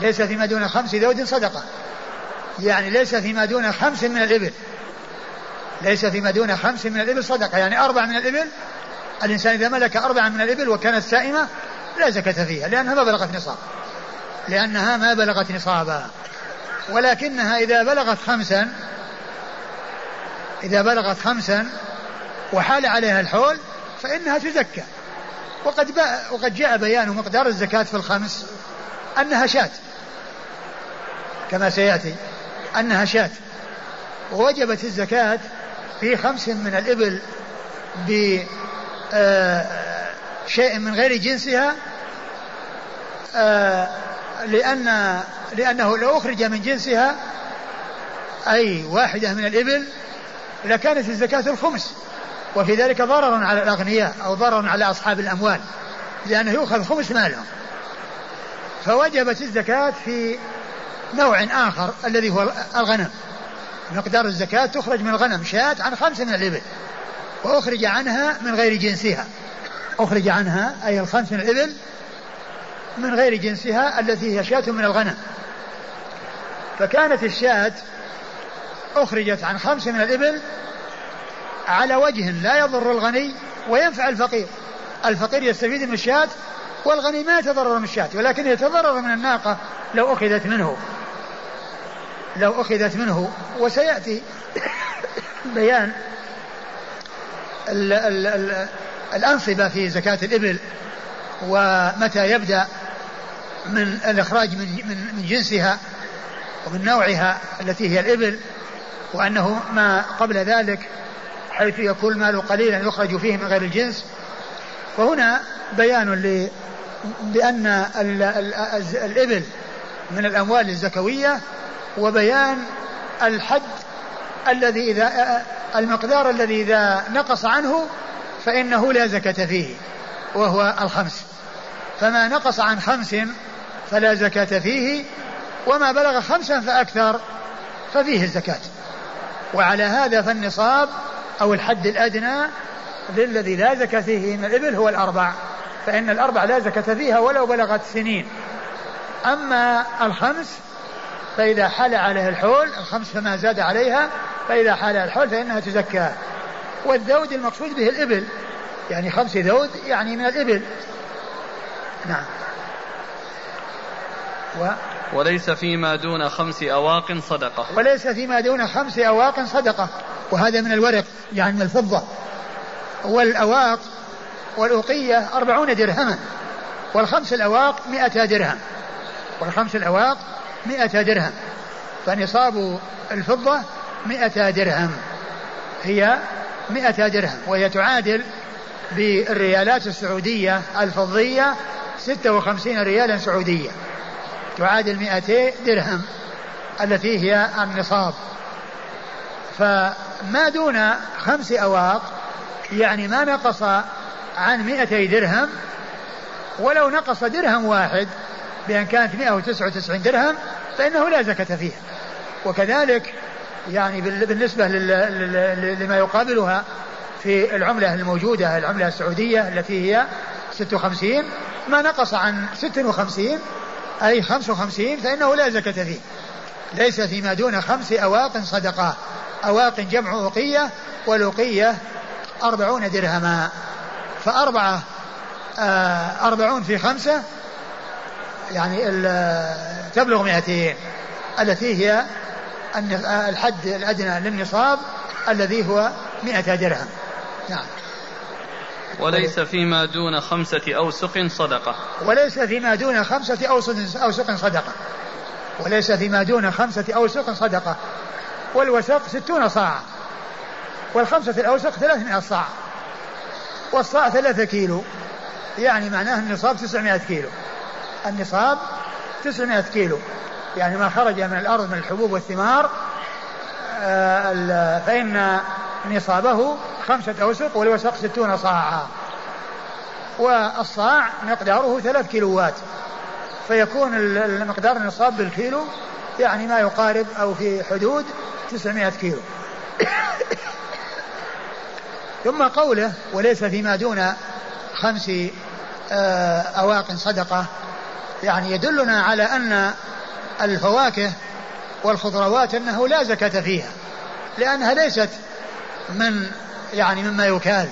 ليس فيما دون خمس زوج صدقة. يعني ليس فيما دون خمس من الإبل. ليس فيما دون خمس من الإبل صدقة. يعني أربع من الإبل الإنسان إذا ملك أربعة من الإبل وكانت سائمة لا زكاة فيها لأنها ما بلغت نصاب. لأنها ما بلغت نصابا. ولكنها إذا بلغت خمسا إذا بلغت خمسا وحال عليها الحول فإنها تزكى. وقد وقد جاء بيان مقدار الزكاة في الخمس أنها شاة. كما سيأتي أنها شاة. ووجبت الزكاة في خمس من الإبل آه، من غير جنسها آه، لأن لأنه لو أخرج من جنسها أي واحدة من الإبل لكانت الزكاة الخمس. وفي ذلك ضرر على الأغنياء أو ضرر على أصحاب الأموال لأنه يؤخذ خمس مالهم فوجبت الزكاة في نوع آخر الذي هو الغنم. مقدار الزكاة تخرج من الغنم شاة عن خمس من الإبل. وأخرج عنها من غير جنسها. أخرج عنها أي الخمس من الإبل من غير جنسها التي هي شاة من الغنم. فكانت الشاة أخرجت عن خمس من الإبل على وجه لا يضر الغني وينفع الفقير. الفقير يستفيد من الشاة والغني ما يتضرر من الشاة ولكن يتضرر من الناقة لو أخذت منه. لو أخذت منه وسيأتي بيان ال ال ال الأنصبة في زكاة الإبل ومتى يبدأ من الإخراج من, من, من جنسها ومن نوعها التي هي الإبل وأنه ما قبل ذلك حيث يكون المال قليلا يخرج فيه من غير الجنس. وهنا بيان ل بأن الإبل من الأموال الزكوية وبيان الحد الذي إذا المقدار الذي إذا نقص عنه فإنه لا زكاة فيه وهو الخمس. فما نقص عن خمس فلا زكاة فيه وما بلغ خمسا فأكثر ففيه الزكاة. وعلى هذا فالنصاب أو الحد الأدنى للذي لا زكاة فيه من الإبل هو الأربع. فإن الأربع لا زكاة فيها ولو بلغت سنين. أما الخمس فإذا حال عليها الحول الخمس فما زاد عليها فإذا حال الحول فإنها تزكى. والذود المقصود به الإبل. يعني خمس ذود يعني من الإبل. نعم. و وليس فيما دون خمس أواق صدقة. وليس فيما دون خمس أواق صدقة. وهذا من الورق يعني من الفضة. والأواق والأوقية أربعون درهما. والخمس الأواق مئة درهم. والخمس الأواق مئة درهم. فنصاب الفضة مئة درهم. هي مئة درهم وهي تعادل بالريالات السعودية الفضية ستة وخمسين ريالا سعودية. تعادل مئتي درهم التي هي النصاب. فما دون خمس أواق يعني ما نقص عن مئتي درهم ولو نقص درهم واحد بأن كانت 199 درهم فإنه لا زكاة فيها. وكذلك يعني بالنسبة لما يقابلها في العملة الموجودة العملة السعودية التي هي 56 ما نقص عن 56 أي 55 فإنه لا زكاة فيه. ليس فيما دون خمس أواق صدقة. أواق جمع أوقية والأوقية أربعون درهما. فأربعة آه أربعون في خمسة يعني تبلغ مئتين التي هي الحد الأدنى للنصاب الذي هو مئة درهم. نعم. وليس فيما دون خمسة أوسق صدقة. وليس فيما دون خمسة أوسق صدقة. وليس فيما دون خمسة أوسق صدقة. والوسق ستون صاعا والخمسة الأوسق ثلاثمائة صاع. والصاع ثلاثة كيلو. يعني معناه النصاب تسعمائة كيلو. النصاب تسعمائة كيلو. يعني ما خرج من الأرض من الحبوب والثمار آه، فإن نصابه خمسة أوسق والوسق ستون صاعا. والصاع مقداره ثلاث كيلوات. فيكون المقدار النصاب بالكيلو يعني ما يقارب أو في حدود 900 كيلو. ثم قوله وليس فيما دون خمس آه، أواق صدقة يعني يدلنا على أن الفواكه والخضروات أنه لا زكاة فيها لأنها ليست من يعني مما يكال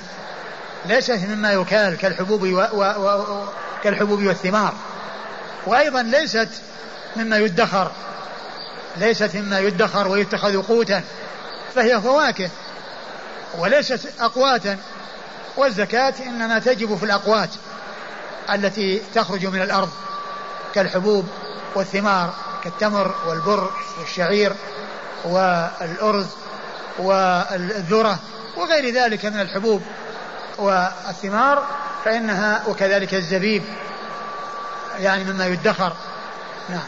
ليست مما يكال كالحبوب و و و كالحبوب والثمار وأيضا ليست مما يدخر ليست مما يدخر ويتخذ قوتا فهي فواكه وليست أقواتا والزكاة إنما تجب في الأقوات التي تخرج من الأرض. كالحبوب والثمار كالتمر والبر والشعير والأرز والذرة وغير ذلك من الحبوب والثمار فإنها وكذلك الزبيب يعني مما يدخر. نعم.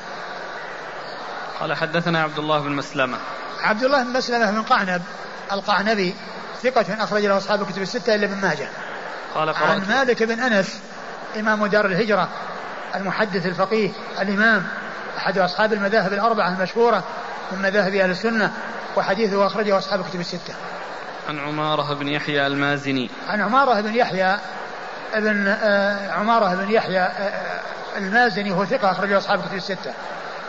قال حدثنا عبد الله بن مسلمة. عبد الله بن مسلمة بن قعنب القعنبي ثقة أخرج له أصحاب الكتب الستة إلا ابن ماجه. قال قرأت. عن مالك بن أنس إمام دار الهجرة المحدث الفقيه الإمام أحد أصحاب المذاهب الأربعة المشهورة من مذاهب أهل السنة وحديثه أخرجه أصحاب الكتب الستة. عن عمارة بن يحيى المازني. عن عمارة بن يحيى ابن آه عمارة بن يحيى آه المازني وهو ثقة أخرجه أصحاب الكتب الستة.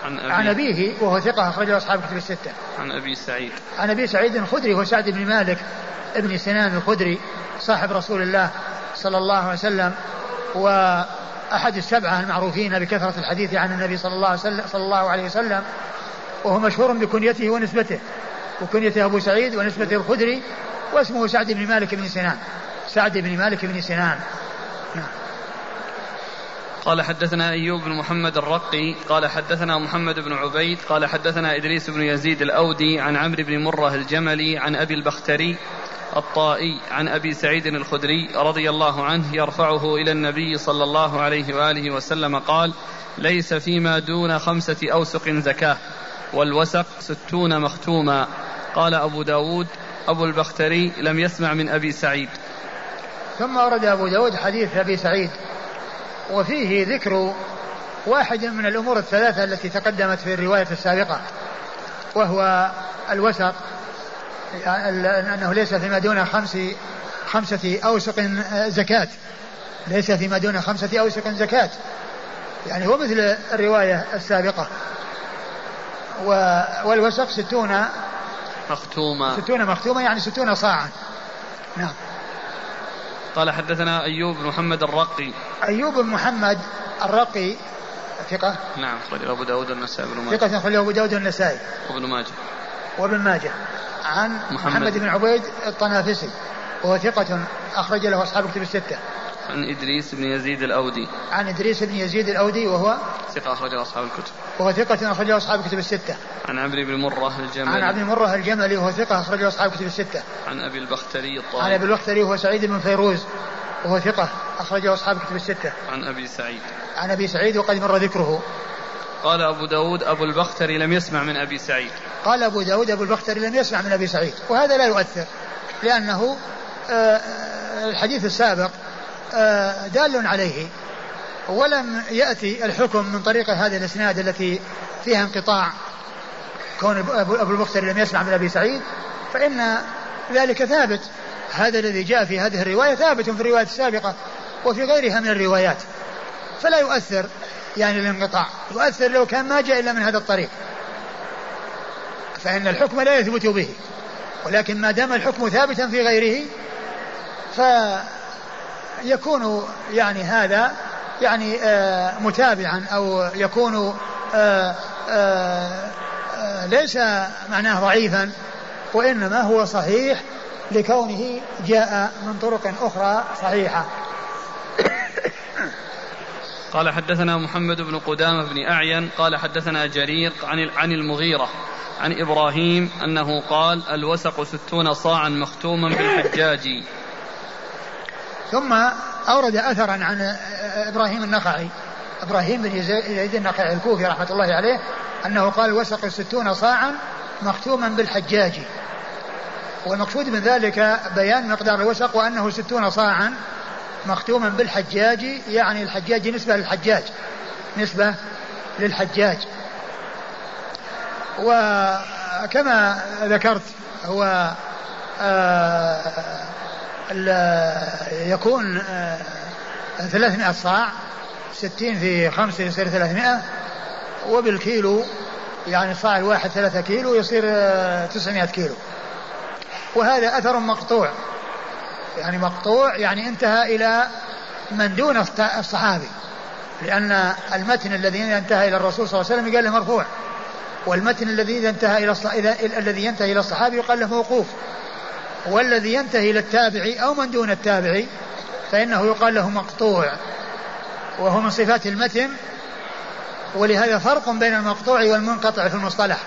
عن, أبي عن أبيه وهو ثقة أخرجه أصحاب الكتب الستة. عن أبي سعيد. عن أبي سعيد الخدري هو سعد بن مالك ابن سنان الخدري صاحب رسول الله صلى الله عليه وسلم وأحد السبعة المعروفين بكثرة الحديث عن النبي صلى الله صلى الله عليه وسلم وهو مشهور بكنيته ونسبته وكنيته أبو سعيد ونسبته الخدري واسمه سعد بن مالك بن سنان. سعد بن مالك بن سنان. نعم. قال حدثنا أيوب بن محمد الرقي قال حدثنا محمد بن عبيد قال حدثنا إدريس بن يزيد الأودي عن عمرو بن مرة الجملي عن أبي البختري الطائي عن أبي سعيد الخدري رضي الله عنه يرفعه إلى النبي صلى الله عليه وآله وسلم قال ليس فيما دون خمسة أوسق زكاة والوسق ستون مختوما. قال أبو داود أبو البختري لم يسمع من أبي سعيد. ثم ورد أبو داود حديث أبي سعيد وفيه ذكر واحد من الأمور الثلاثة التي تقدمت في الرواية السابقة وهو الوسق أنه ليس فيما دون خمس خمسة أوسق زكاة. ليس فيما دون خمسة أوسق زكاة. يعني هو مثل الرواية السابقة. والوسق ستون مختومة. ستون مختومة يعني ستون صاعا. نعم. قال حدثنا أيوب بن محمد الرقي. أيوب بن محمد الرقي ثقة؟ نعم أخرجه أبو داود والنسائي بن ماجه. ثقة أخرجه أبو داود والنسائي. وابن ماجه. وابن ماجه عن محمد, محمد بن عبيد الطنافسي وهو ثقة أخرج له أصحاب الكتب الستة. عن إدريس بن يزيد الأودي. عن إدريس بن يزيد الأودي وهو ثقة أخرجه أصحاب الكتب. وهو ثقة أخرجه أصحاب الكتب الستة. عن عمرو بن مرة الجملي. عن عبد مرة الجملي وهو ثقة أخرجه أصحاب الكتب الستة. عن أبي البختري الطائي عن أبي البختري وهو سعيد بن فيروز وهو ثقة أخرجه أصحاب الكتب الستة. عن أبي سعيد. عن أبي سعيد وقد مر ذكره. قال أبو داود أبو البختري لم يسمع من أبي سعيد. قال أبو داود أبو البختري لم يسمع من أبي سعيد وهذا لا يؤثر لأنه آه، الحديث السابق آه، دال عليه ولم يأتي الحكم من طريق هذا الإسناد التي فيها انقطاع كون أبو البختري لم يسمع من أبي سعيد فإن ذلك ثابت. هذا الذي جاء في هذه الرواية ثابت في الرواية السابقة وفي غيرها من الروايات فلا يؤثر. يعني الانقطاع يؤثر لو كان ما جاء إلا من هذا الطريق. فإن الحكم لا يثبت به. ولكن ما دام الحكم ثابتا في غيره فيكون يعني هذا يعني آه متابعا أو يكون آه آه آه ليس معناه ضعيفا وإنما هو صحيح لكونه جاء من طرق أخرى صحيحة. قال حدثنا محمد بن قدامة بن أعين قال حدثنا جرير عن عن المغيرة عن إبراهيم أنه قال الوسق ستون صاعا مختوما بالحجاج. ثم أورد أثرا عن إبراهيم النخعي إبراهيم بن يزيد النخعي الكوفي رحمة الله عليه أنه قال الوسق ستون صاعا مختوما بالحجاج. والمقصود من ذلك بيان مقدار الوسق وأنه ستون صاعا مختوما بالحجاج يعني الحجاج نسبة للحجاج. نسبة للحجاج. وكما ذكرت هو آه، يكون آه، ثلاثمائة صاع ستين في خمسة يصير ثلاثمائة وبالكيلو يعني الصاع الواحد ثلاثة كيلو يصير آه، تسعمائة كيلو. وهذا أثر مقطوع. يعني مقطوع يعني انتهى إلى من دون الصحابي. لأن المتن الذي انتهى إلى الرسول صلى الله عليه وسلم قال له مرفوع. والمتن الذي انتهى إلى إلى الذي ينتهي إلى الصحابي يقال له موقوف. والذي ينتهي إلى التابعي أو من دون التابعي فإنه يقال له مقطوع. وهو من صفات المتن. ولهذا فرق بين المقطوع والمنقطع في المصطلح.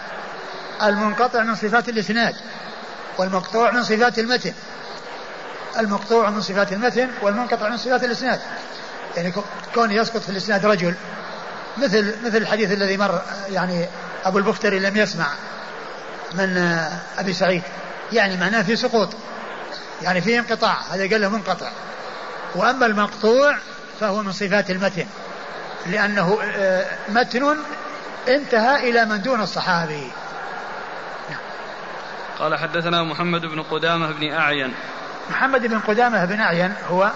المنقطع من صفات الإسناد والمقطوع من صفات المتن. المقطوع من صفات المتن والمنقطع من صفات الإسناد. يعني كون يسقط في الإسناد رجل. مثل مثل الحديث الذي مر يعني أبو البختري لم يسمع من أبي سعيد. يعني معناه في سقوط. يعني في انقطاع. هذا قال له منقطع. وأما المقطوع فهو من صفات المتن. لأنه آه، متن انتهى إلى من دون الصحابي. قال حدثنا محمد بن قدامة بن أعين. محمد بن قدامة بن أعين هو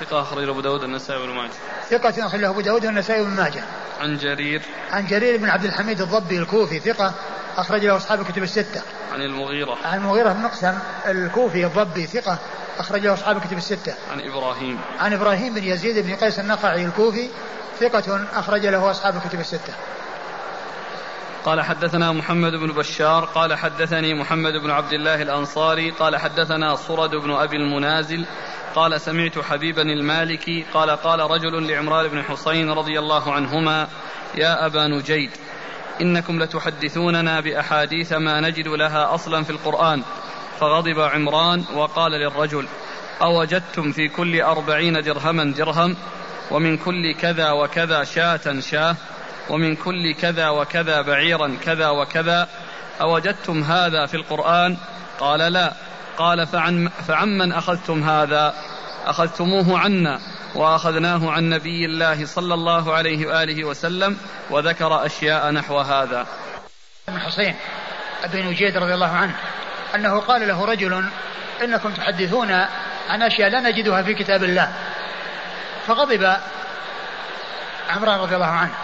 ثقة أخرج له أبو داود والنسائي بن ماجه. ثقة أخرج له أبو داود والنسائي بن ماجه. عن جرير. عن جرير بن عبد الحميد الضبي الكوفي ثقة أخرج له أصحاب الكتب الستة. عن المغيرة. عن المغيرة بن مقسم الكوفي الضبي ثقة أخرج له أصحاب الكتب الستة. عن إبراهيم. عن إبراهيم بن يزيد بن قيس النقعي الكوفي ثقة أخرج له أصحاب الكتب الستة. قال حدثنا محمد بن بشار قال حدثني محمد بن عبد الله الأنصاري قال حدثنا صرد بن أبي المنازل قال سمعت حبيبا المالكي قال قال رجل لعمران بن حصين رضي الله عنهما يا أبا نجيد إنكم لتحدثوننا بأحاديث ما نجد لها أصلا في القرآن. فغضب عمران وقال للرجل أوجدتم في كل أربعين درهما درهم ومن كل كذا وكذا شاة شاة؟ ومن كل كذا وكذا بعيرا كذا وكذا. أوجدتم هذا في القرآن؟ قال لا. قال فعن, فعمن أخذتم هذا؟ أخذتموه عنا وأخذناه عن نبي الله صلى الله عليه وآله وسلم وذكر أشياء نحو هذا. ابن حسين أبي نجيد رضي الله عنه أنه قال له رجل إنكم تحدثون عن أشياء لا نجدها في كتاب الله. فغضب عمران رضي الله عنه.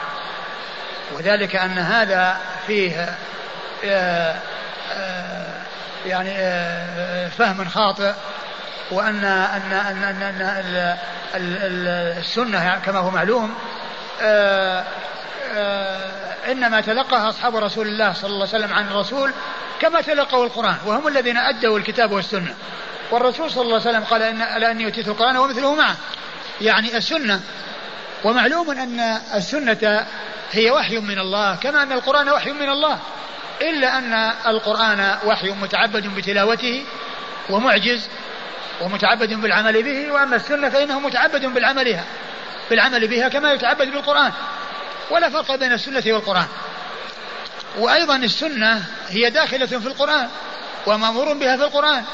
وذلك أن هذا فيه آه، آه، يعني آه، فهم خاطئ وأن أن أن أن, أن السنة كما هو معلوم إنما تلقاها أصحاب رسول الله صلى الله عليه وسلم عن الرسول كما تلقوا القرآن وهم الذين أدوا الكتاب والسنة. والرسول صلى الله عليه وسلم قال إن ألا أني أوتيت القرآن ومثله معه. يعني السنة ومعلوم أن السنة هي وحي من الله كما أن القرآن وحي من الله إلا أن القرآن وحي متعبد بتلاوته ومعجز ومتعبد بالعمل به وأما السنة فإنه متعبد بالعملها بالعمل بها كما يتعبد بالقرآن. ولا فرق بين السنة والقرآن. وأيضا السنة هي داخلة في القرآن ومأمور بها في القرآن.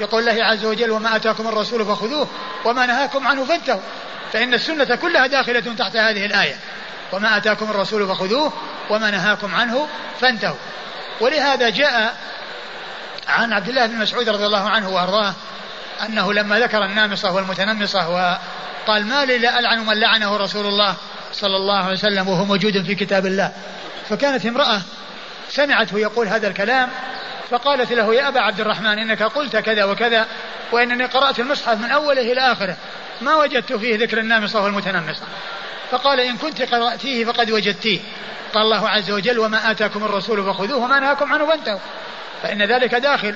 يقول الله عز وجل وما أتاكم الرسول فخذوه وما نهاكم عنه فانتهوا. فإن السنة كلها داخلة تحت هذه الآية. وما آتاكم الرسول فخذوه وما نهاكم عنه فانتهوا. ولهذا جاء عن عبد الله بن مسعود رضي الله عنه وأرضاه أنه لما ذكر النامصة والمتنمصة وقال ما لي لا ألعن من لعنه رسول الله صلى الله عليه وسلم وهو موجود في كتاب الله. فكانت امرأة سمعته يقول هذا الكلام فقالت له يا أبا عبد الرحمن إنك قلت كذا وكذا وإنني قرأت المصحف من أوله إلى آخره. ما وجدت فيه ذكر النامصة والمتنمصة فقال إن كنت قرأتيه فقد وجدتيه. قال الله عز وجل وما آتاكم الرسول فخذوه وما نهاكم عنه فانتهوا فإن ذلك داخل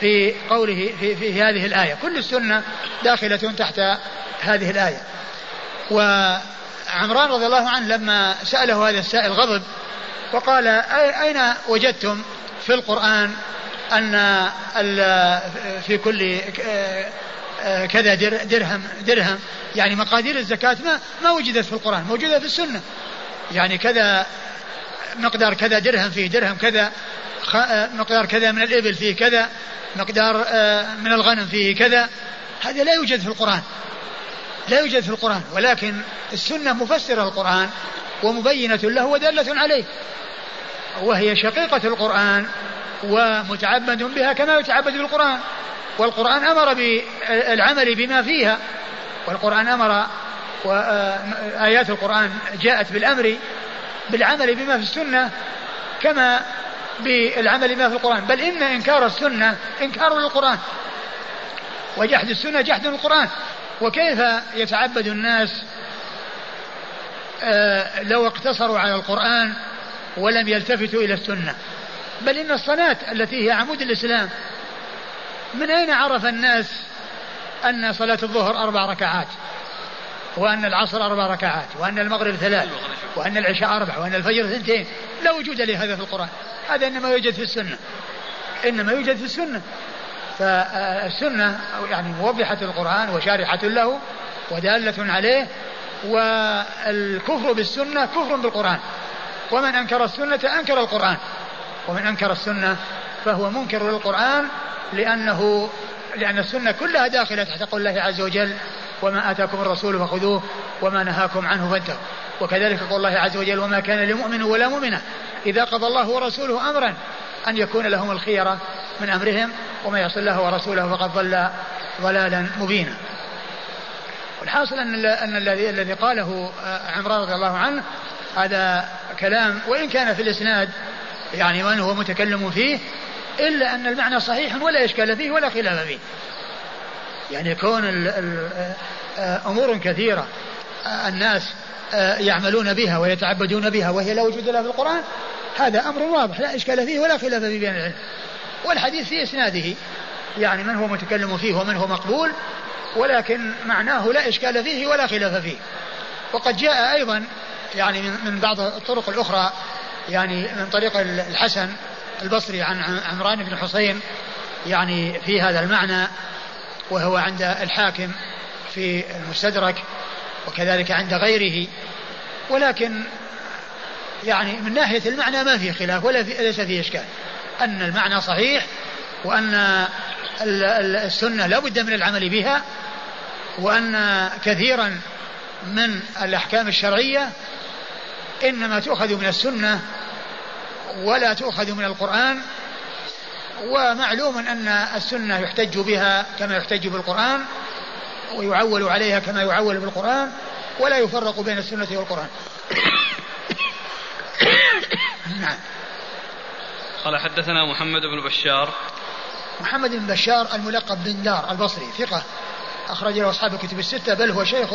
في قوله في, في هذه الآية. كل السنة داخلة تحت هذه الآية. وعمران رضي الله عنه لما سأله هذا السائل غضب وقال أين وجدتم في القرآن أن في كل كذا درهم درهم. يعني مقادير الزكاة ما ما وجدت في القرآن موجودة في السنة. يعني كذا مقدار كذا درهم فيه درهم كذا مقدار كذا من الإبل فيه كذا مقدار آه، من الغنم فيه كذا. هذا لا يوجد في القرآن. لا يوجد في القرآن. ولكن السنة مفسرة القرآن ومبينة له ودالة عليه. وهي شقيقة القرآن ومتعبد بها كما يتعبد بالقرآن. والقرآن أمر بالعمل بما فيها. والقرآن أمر وآيات القرآن جاءت بالأمر بالعمل بما في السنة كما بالعمل بما في القرآن. بل إن إنكار السنة إنكار للقرآن. وجحد السنة جحد للقرآن. وكيف يتعبد الناس آه، لو اقتصروا على القرآن ولم يلتفتوا إلى السنة؟ بل إن الصلاة التي هي عمود الإسلام من أين عرف الناس أن صلاة الظهر أربع ركعات؟ وأن العصر أربع ركعات وأن المغرب ثلاث وأن العشاء أربع وأن الفجر اثنتين لا وجود لهذا في القرآن. هذا إنما يوجد في السنة. إنما يوجد في السنة. فالسنة يعني موضحة القرآن وشارحة له ودالة عليه والكفر بالسنة كفر بالقرآن. ومن أنكر السنة أنكر القرآن. ومن أنكر السنة فهو منكر للقرآن لأنه لأن السنة كلها داخلة تحت قول الله عز وجل وما آتاكم الرسول فخذوه وما نهاكم عنه فانتهوا. وكذلك قول الله عز وجل وما كان لمؤمن ولا مؤمنة إذا قضى الله ورسوله أمرا أن يكون لهم الخيرة من أمرهم وما يصل الله ورسوله فقد ضل ضلالا مبينا. والحاصل أن أن الذي الذي قاله عمران رضي الله عنه هذا كلام وإن كان في الإسناد يعني من هو متكلم فيه إلا أن المعنى صحيح ولا إشكال فيه ولا خلاف فيه. يعني كون أمور كثيرة الناس يعملون بها ويتعبدون بها وهي لا وجود لها في القرآن هذا أمر واضح لا إشكال فيه ولا خلاف فيه بين العلم. والحديث في إسناده يعني من هو متكلم فيه ومن هو مقبول ولكن معناه لا إشكال فيه ولا خلاف فيه. وقد جاء أيضا يعني من بعض الطرق الأخرى يعني من طريق الحسن البصري عن عمران بن حسين يعني في هذا المعنى وهو عند الحاكم في المستدرك وكذلك عند غيره. ولكن يعني من ناحية المعنى ما في خلاف ولا في ليس فيه إشكال. أن المعنى صحيح وأن السنة لا بد من العمل بها وأن كثيرا من الأحكام الشرعية إنما تؤخذ من السنة ولا تؤخذ من القرآن ومعلوم أن السنة يحتج بها كما يحتج بالقرآن ويعول عليها كما يعول بالقرآن ولا يفرق بين السنة والقرآن. نعم. قال حدثنا محمد بن بشار. محمد بن بشار الملقب بن دار البصري ثقة أخرج له أصحاب الكتب الستة بل هو شيخ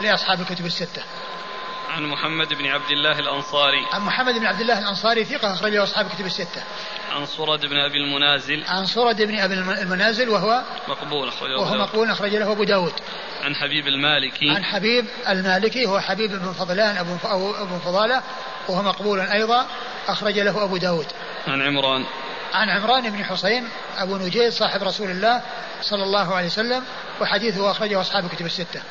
لأصحاب الكتب الستة. عن محمد بن عبد الله الأنصاري. عن محمد بن عبد الله الأنصاري ثقة أخرج له أصحاب الكتب الستة. عن صرد بن أبي المنازل. عن صرد بن أبي المنازل وهو مقبول أخرج وهو مقبول أخرج له أبو داود. عن حبيب المالكي. عن حبيب المالكي هو حبيب بن فضلان أبو ابن فضالة وهو مقبول أيضا أخرج له أبو داود. عن عمران. عن عمران بن حسين أبو نجيد صاحب رسول الله صلى الله عليه وسلم وحديثه أخرجه أصحاب الكتب الستة.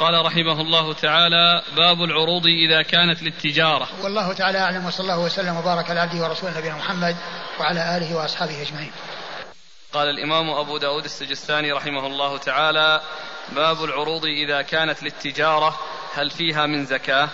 قال رحمه الله تعالى باب العروض إذا كانت للتجارة. والله تعالى أعلم وصلى الله وسلم وبارك على عبده ورسوله نبينا محمد وعلى آله وأصحابه أجمعين. قال الإمام أبو داود السجستاني رحمه الله تعالى باب العروض إذا كانت للتجارة هل فيها من زكاة؟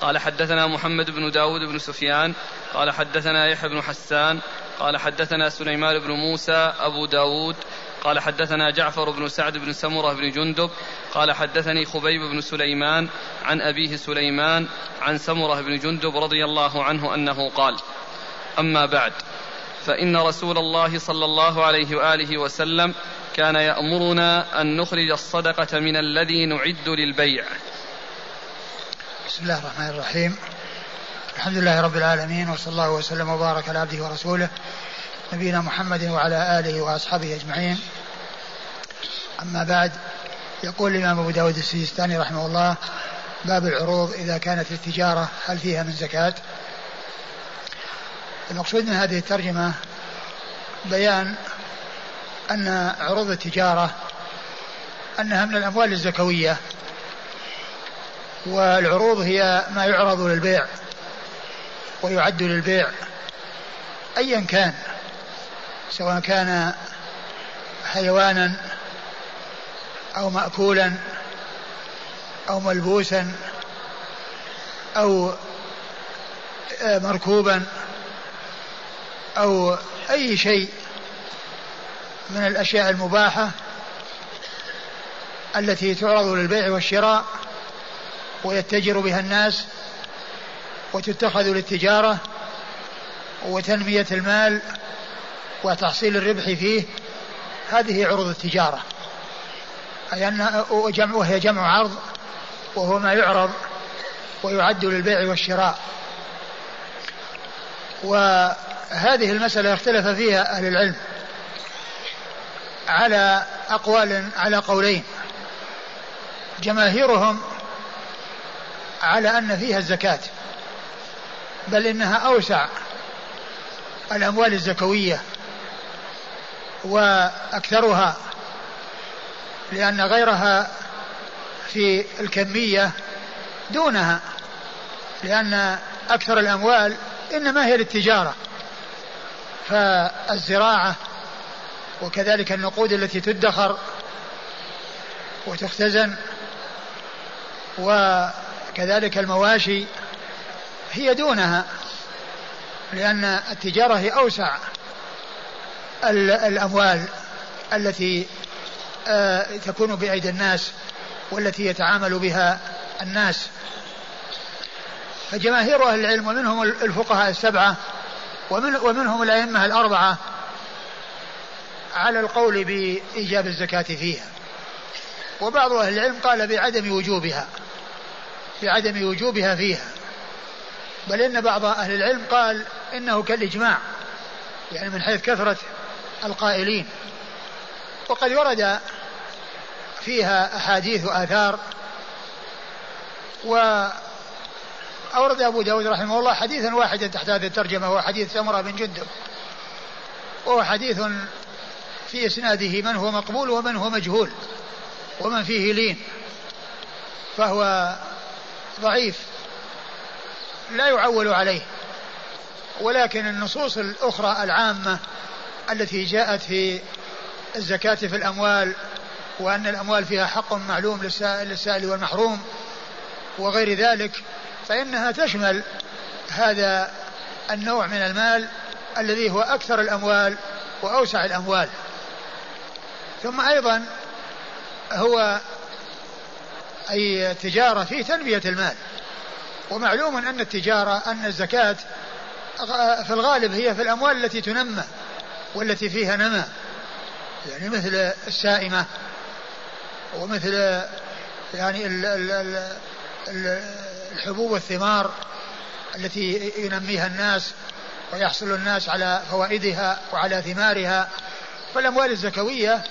قال حدثنا محمد بن داود بن سفيان. قال حدثنا يحيى بن حسان. قال حدثنا سليمان بن موسى أبو داود. قال حدثنا جعفر بن سعد بن سمرة بن جندب قال حدثني خبيب بن سليمان عن أبيه سليمان عن سمرة بن جندب رضي الله عنه أنه قال أما بعد فإن رسول الله صلى الله عليه وآله وسلم كان يأمرنا أن نخرج الصدقة من الذي نعد للبيع. بسم الله الرحمن الرحيم. الحمد لله رب العالمين وصلى الله وسلم وبارك على عبده ورسوله نبينا محمد وعلى آله وأصحابه أجمعين. أما بعد يقول الإمام أبو داود السيستاني رحمه الله باب العروض إذا كانت التجارة هل فيها من زكاة؟ المقصود من هذه الترجمة بيان أن عروض التجارة أنها من الأموال الزكوية والعروض هي ما يعرض للبيع ويعد للبيع أيا كان. سواء كان حيوانا أو مأكولا أو ملبوسا أو آه، مركوبا أو أي شيء من الأشياء المباحة التي تعرض للبيع والشراء ويتجر بها الناس وتتخذ للتجارة وتنمية المال وتحصيل الربح فيه هذه عروض التجارة. أي أن وهي جمع عرض وهو ما يعرض ويعد للبيع والشراء. وهذه المسألة اختلف فيها أهل العلم على أقوال على قولين. جماهيرهم على أن فيها الزكاة بل إنها أوسع الأموال الزكوية. وأكثرها لأن غيرها في الكمية دونها لأن أكثر الأموال إنما هي للتجارة فالزراعة وكذلك النقود التي تدخر وتختزن وكذلك المواشي هي دونها لأن التجارة هي أوسع. الأموال التي آه، تكون بأيدي الناس والتي يتعامل بها الناس. فجماهير أهل العلم ومنهم الفقهاء السبعة ومن ومنهم الأئمة الأربعة على القول بإيجاب الزكاة فيها. وبعض أهل العلم قال بعدم وجوبها بعدم وجوبها فيها. بل إن بعض أهل العلم قال إنه كالإجماع يعني من حيث كثرة القائلين. وقد ورد فيها أحاديث وآثار وأورد أبو داود رحمه الله حديثا واحدا تحت هذه الترجمة هو حديث سمرة بن جندب وهو حديث في إسناده من هو مقبول ومن هو مجهول ومن فيه لين. فهو ضعيف لا يعول عليه ولكن النصوص الأخرى العامة التي جاءت في الزكاة في الأموال وأن الأموال فيها حق معلوم للسائل والمحروم وغير ذلك فإنها تشمل هذا النوع من المال الذي هو أكثر الأموال وأوسع الأموال. ثم أيضا هو أي تجارة في تنمية المال. ومعلوم أن التجارة أن الزكاة في الغالب هي في الأموال التي تنمى. والتي فيها نمى يعني مثل السائمة ومثل يعني الحبوب والثمار التي ينميها الناس ويحصل الناس على فوائدها وعلى ثمارها. فالأموال الزكوية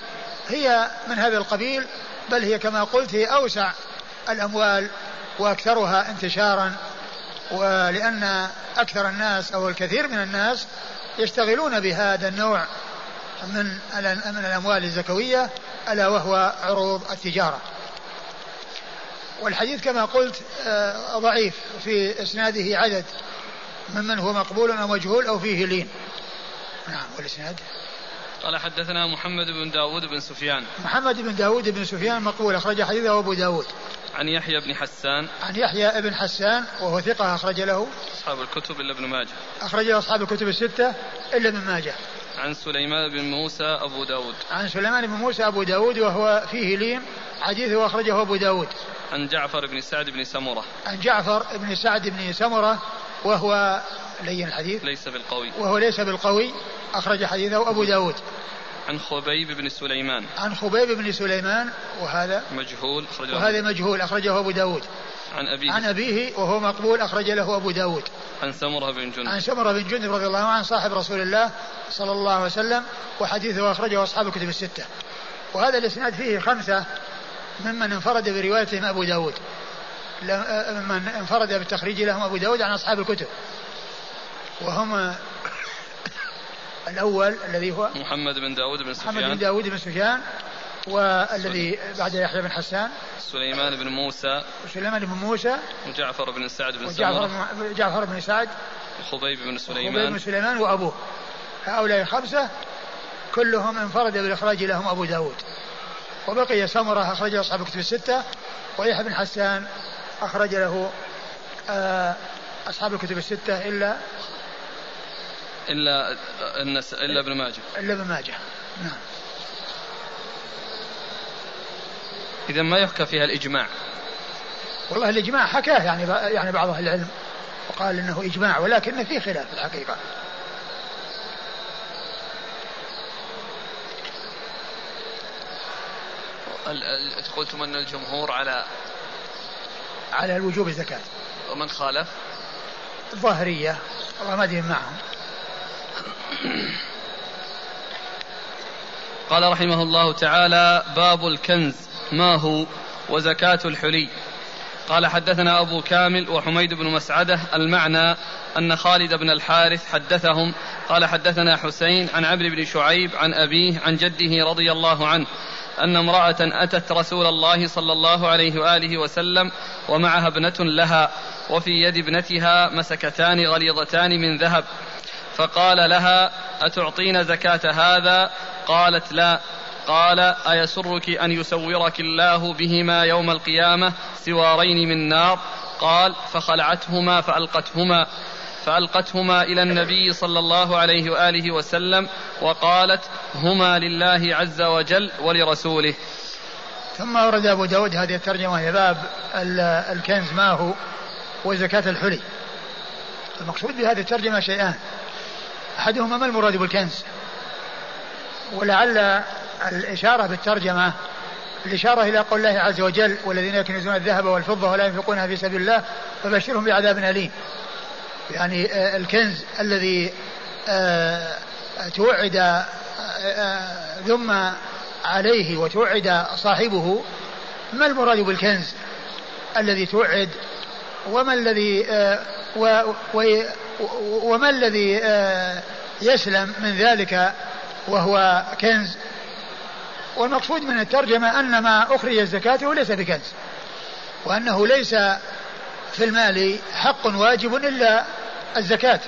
هي من هذا القبيل بل هي كما قلت هي أوسع الأموال وأكثرها انتشارا. ولأن أكثر الناس أو الكثير من الناس يشتغلون بهذا النوع من من الأموال الزكوية ألا وهو عروض التجارة. والحديث كما قلت آه، ضعيف في إسناده عدد ممن هو مقبول أو مجهول أو فيه لين. نعم والإسناد؟ قال حدثنا محمد بن داود بن سفيان. محمد بن داود بن سفيان مقبول أخرج حديثه أبو داود. عن يحيى بن حسان. عن يحيى بن حسان وهو ثقة أخرج له. أصحاب الكتب إلا ابن ماجه. أخرج له أصحاب الكتب الستة إلا ابن ماجه. عن سليمان بن موسى أبو داود. عن سليمان بن موسى أبو داود وهو فيه لين حديثه أخرجه أبو داود. عن جعفر بن سعد بن سمرة. عن جعفر بن سعد بن سمرة وهو لين الحديث. ليس بالقوي. وهو ليس بالقوي أخرج حديثه أبو داود. عن خبيب بن سليمان. عن خبيب بن سليمان وهذا مجهول أخرجه وهذا مجهول أخرجه أبو داود. عن أبيه. عن أبيه وهو مقبول أخرج له أبو داود. عن سمرة بن جندب. عن سمرة بن جندب رضي الله عنه صاحب رسول الله صلى الله عليه وسلم وحديثه أخرجه أصحاب الكتب الستة. وهذا الإسناد فيه خمسة ممن انفرد بروايتهم أبو داود. ممن انفرد بالتخريج لهم أبو داود عن أصحاب الكتب. وهم الأول الذي هو محمد بن داود بن سفيان محمد بن داود بن سفيان والذي بعد يحيى بن حسان. سليمان بن موسى. وسليمان بن موسى. وجعفر بن سعد بن بن جعفر بن سعد. وخبيب بن سليمان. وخبيب بن سليمان وأبوه. هؤلاء الخمسة كلهم انفرد بالإخراج لهم أبو داود. وبقي سمرة أخرجه أصحاب الكتب الستة ويحيى بن حسان أخرج له آه، أصحاب الكتب الستة إلا إلا النس... إلا ابن ماجه. إلا ابن ماجه. نعم. إذا ما يحكى فيها الإجماع. والله الإجماع حكاه يعني يعني بعض أهل العلم وقال إنه إجماع ولكن في خلاف الحقيقة. قلتم أن الجمهور على على الوجوب الزكاة. ومن خالف؟ الظاهرية والله معهم. قال رحمه الله تعالى باب الكنز ما هو؟ وزكاة الحلي. قال حدثنا أبو كامل وحميد بن مسعدة المعنى أن خالد بن الحارث حدثهم. قال حدثنا حسين عن عمرو بن شعيب عن أبيه عن جده رضي الله عنه أن امرأة أتت رسول الله صلى الله عليه وآله وسلم ومعها ابنة لها وفي يد ابنتها مسكتان غليظتان من ذهب. فقال لها أتعطين زكاة هذا؟ قالت لا. قال أيسرك أن يسورك الله بهما يوم القيامة سوارين من نار؟ قال فخلعتهما فألقتهما فألقتهما إلى النبي صلى الله عليه وآله وسلم وقالت هما لله عز وجل ولرسوله. ثم ورد أبو داود هذه الترجمة هي باب الكنز ما هو؟ وزكاة الحلي. المقصود بهذه الترجمة شيئان. أحدهما ما المراد بالكنز؟ ولعل الإشارة بالترجمة الإشارة إلى قول الله عز وجل والذين يكنزون الذهب والفضة ولا ينفقونها في سبيل الله فبشرهم بعذاب أليم. يعني آه، الكنز الذي آه، توعد آه، ذم عليه وتوعد صاحبه ما المراد بالكنز الذي توعد؟ وما الذي وما الذي يسلم من ذلك وهو كنز؟ والمقصود من الترجمة أن ما أخرج زكاته ليس بكنز وأنه ليس في المال حق واجب إلا الزكاة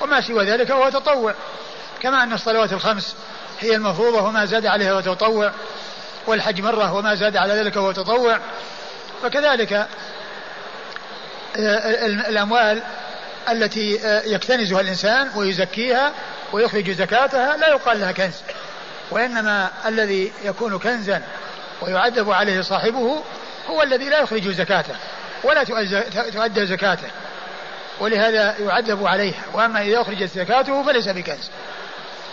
وما سوى ذلك هو تطوع كما أن الصلوات الخمس هي المفروضة وما زاد عليها هو تطوع والحج مرة وما زاد على ذلك هو تطوع فكذلك آه، الأموال التي آه، يكتنزها الإنسان ويزكيها ويخرج زكاتها لا يقال لها كنز. وإنما الذي يكون كنزا ويعذب عليه صاحبه هو الذي لا يخرج زكاته ولا تؤدى زكاته ولهذا يعذب عليها وأما إذا أخرجت زكاته فليس بكنز.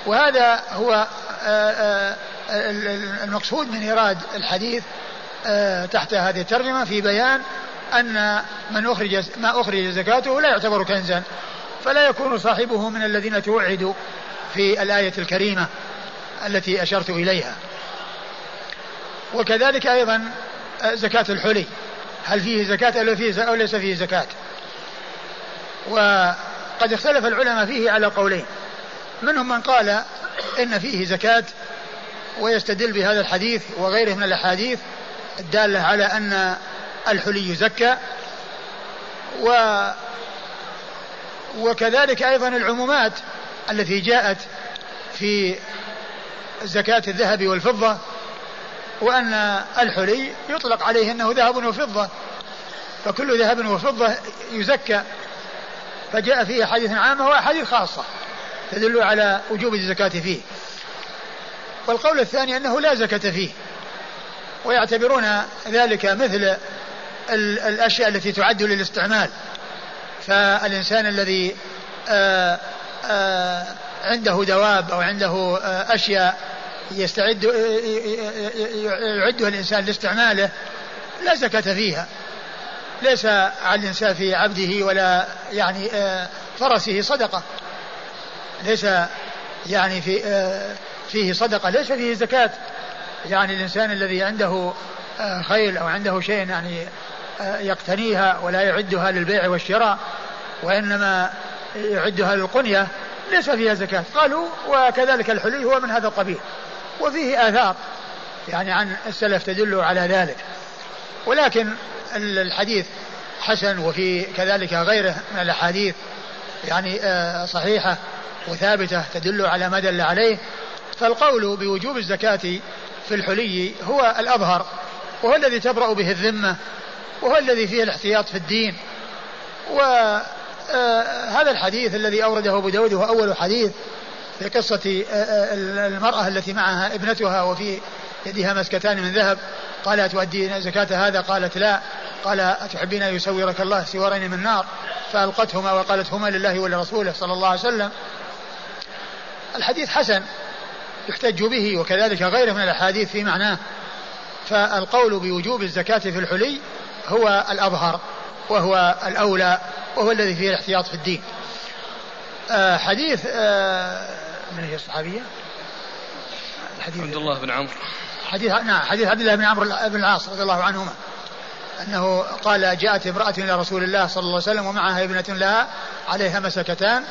وهذا هو آه، آه، المقصود من إيراد الحديث تحت هذه الترجمة في بيان أن من أخرج ما أخرج زكاته لا يعتبر كنزا فلا يكون صاحبه من الذين توعدوا في الآية الكريمة التي أشرت إليها. وكذلك أيضا زكاة الحلي. هل فيه زكاة أو, فيه أو ليس فيه زكاة؟ وقد اختلف العلماء فيه على قولين. منهم من قال إن فيه زكاة ويستدل بهذا الحديث وغيره من الأحاديث الدالة على أن الحلي يزكى و وكذلك أيضا العمومات التي جاءت في زكاة الذهب والفضة وأن الحلي يطلق عليه أنه ذهب وفضة فكل ذهب وفضة يزكى. فجاء فيه أحاديث عامة وأحاديث خاصة تدل على وجوب الزكاة فيه. والقول الثاني أنه لا زكاة فيه ويعتبرون ذلك مثل الأشياء التي تعد للاستعمال. فالإنسان الذي آآ آآ عنده دواب أو عنده أشياء يستعد يعدها الإنسان لاستعماله لا زكاة فيها. ليس على الإنسان في عبده ولا يعني فرسه صدقة. ليس يعني في فيه صدقة ليس فيه زكاة. يعني الإنسان الذي عنده خيل أو عنده شيء يعني يقتنيها ولا يعدها للبيع والشراء وإنما يعدها للقنية ليس فيها زكاة. قالوا وكذلك الحلي هو من هذا القبيل وفيه آثار يعني عن السلف تدل على ذلك. ولكن الحديث حسن وفي كذلك غيره من الأحاديث يعني صحيحة وثابتة تدل على ما دل عليه. فالقول بوجوب الزكاة في الحلي هو الأظهر وهو الذي تبرأ به الذمة وهو الذي فيه الاحتياط في الدين. وهذا الحديث الذي أورده أبو داود هو أول حديث في قصة المرأة التي معها ابنتها وفي يدها مسكتان من ذهب. قال أتؤدين زكاة هذا؟ قالت لا. قال أتحبين أن يسورك الله سوارين من نار؟ فألقتهما وقالت هما لله ولرسوله صلى الله عليه وسلم. الحديث حسن يحتج به وكذلك غيره من الأحاديث في معناه. فالقول بوجوب الزكاة في الحلي هو الأظهر وهو الأولى وهو الذي فيه الاحتياط في الدين. آه حديث آه من هي الصحابية؟ حديث عبد الله بن عمرو. حديث نعم حديث عبد الله بن عمرو بن العاص رضي الله عنهما أنه قال جاءت امرأة إلى رسول الله صلى الله عليه وسلم ومعها ابنة لها عليها مسكتان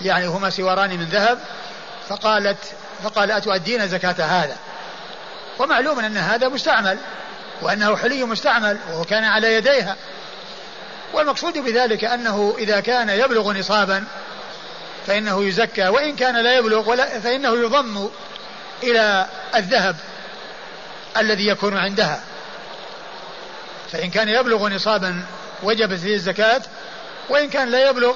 يعني هما سواران من ذهب فقالت فقال أتؤدين زكاة هذا؟ ومعلوم أن هذا مستعمل. وأنه حلي مستعمل وهو كان على يديها. والمقصود بذلك أنه إذا كان يبلغ نصابا فإنه يزكى وإن كان لا يبلغ ولا فإنه يضم إلى الذهب الذي يكون عندها. فإن كان يبلغ نصابا وجب فيه الزكاة وإن كان لا يبلغ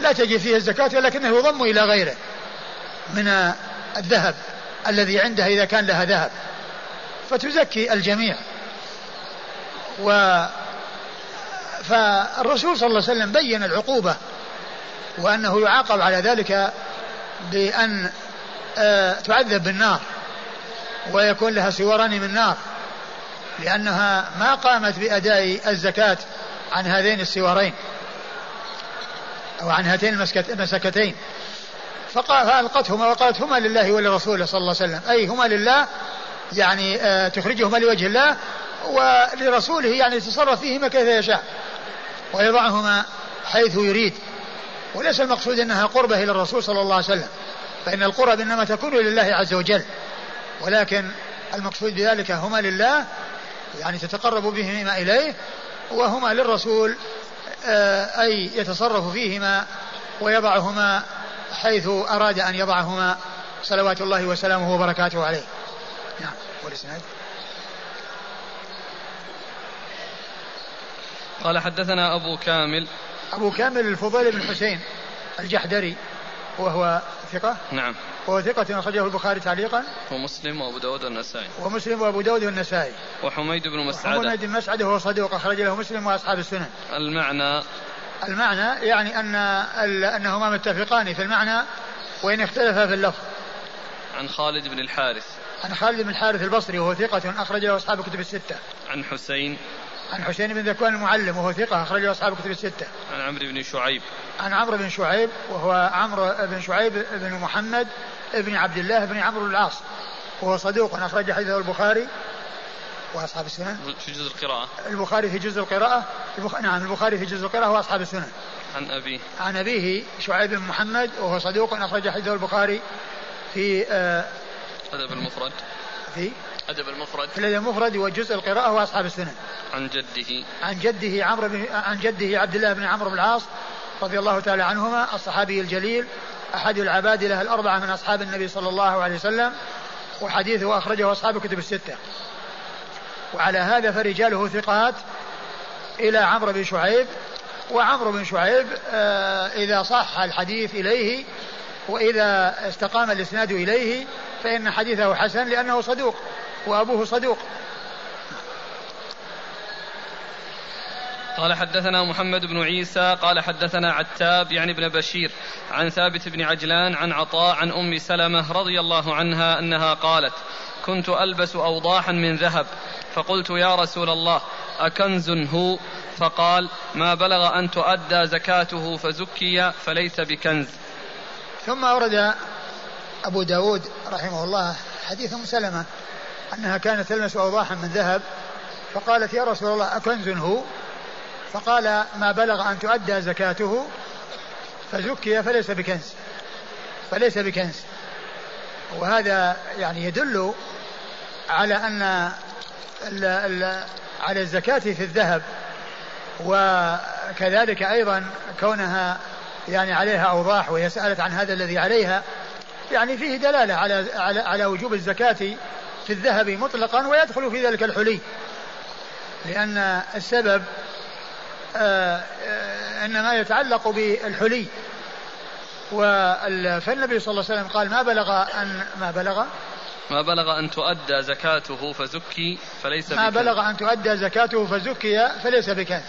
لا تجي فيه الزكاة ولكنه يضم إلى غيره من الذهب الذي عندها إذا كان لها ذهب. فتزكي الجميع. و فالرسول صلى الله عليه وسلم بين العقوبة وأنه يعاقب على ذلك بأن آه، تعذب بالنار ويكون لها سواران من نار لأنها ما قامت بأداء الزكاة عن هذين السوارين أو عن هاتين المسكتين. فألقتهما وقالت هما لله ولرسوله صلى الله عليه وسلم أي هما لله يعني آه، تخرجهما لوجه الله ولرسوله يعني يتصرف فيهما كيف يشاء ويضعهما حيث يريد. وليس المقصود إنها قربة إلى الرسول صلى الله عليه وسلم فإن القرب إنما تكون لله عز وجل. ولكن المقصود بذلك هما لله يعني تتقرب بهما إليه وهما للرسول آه، أي يتصرف فيهما ويضعهما حيث أراد أن يضعهما صلوات الله وسلامه وبركاته عليه. نعم والإسناد؟ قال حدثنا أبو كامل. أبو كامل الفضيل بن حسين الجحدري وهو ثقة. نعم. وهو ثقة أخرجه البخاري تعليقا. ومسلم وأبو داود والنسائي. ومسلم وأبو داود والنسائي. وحميد بن مسعدة. حميد بن مسعدة وهو صدوق أخرج له مسلم وأصحاب السنن. المعنى. المعنى يعني أن أنهما متفقان في المعنى وإن اختلفا في اللفظ. عن خالد بن الحارث. عن خالد بن الحارث البصري وهو ثقة أخرج له أصحاب الكتب الستة. عن حسين. عن حسين بن ذكوان المعلم وهو ثقة أخرجه أصحاب الكتب الستة. عن عمرو بن شعيب. عن عمرو بن شعيب وهو عمرو بن شعيب بن محمد بن عبد الله بن عمرو العاص وهو صدوق أخرج حديثه البخاري وأصحاب السنن. في جزء القراءة. البخاري في جزء القراءة البخ... نعم البخاري في جزء القراءة وأصحاب السنن. عن أبيه. عن أبيه شعيب بن محمد وهو صدوق أخرج حديثه البخاري في آه المفرد. في أدب المفرد. في الأدب المفرد وجزء القراءة وأصحاب السنن. عن جده. عن جده عمرو بن عن جده عبد الله بن عمرو بن العاص رضي الله تعالى عنهما الصحابي الجليل أحد العباد له الأربعة من أصحاب النبي صلى الله عليه وسلم وحديثه أخرجه أصحاب كتب الستة. وعلى هذا فرجاله ثقات إلى عمرو بن شعيب وعمرو بن شعيب آه إذا صح الحديث إليه وإذا استقام الإسناد إليه فإن حديثه حسن لأنه صدوق وأبوه صدوق. قال حدثنا محمد بن عيسى قال حدثنا عتاب يعني ابن بشير عن ثابت بن عجلان عن عطاء عن أم سلمة رضي الله عنها أنها قالت كنت ألبس أوضاحا من ذهب فقلت يا رسول الله أكنز هو؟ فقال ما بلغ أن تؤدى زكاته فزكي فليس بكنز. ثم أورد أبو داود رحمه الله حديث أم سلمة أنها كانت تلمس أوضاحا من ذهب فقالت يا رسول الله أكنز هو؟ فقال ما بلغ أن تؤدى زكاته فزكي فليس بكنز فليس بكنز. وهذا يعني يدل على أن ال ال على الزكاة في الذهب وكذلك أيضا كونها يعني عليها أوضاح وهي سألت عن هذا الذي عليها يعني فيه دلالة على على, على وجوب الزكاة في الذهب مطلقا ويدخل في ذلك الحلي. لأن السبب آه، آه، إنما يتعلق بالحلي. فالنبي صلى الله عليه وسلم قال ما بلغ ان ما بلغ؟ ما بلغ أن تؤدى زكاته فزكي فليس ما. بلغ أن تؤدى زكاته فزكي فليس بكنز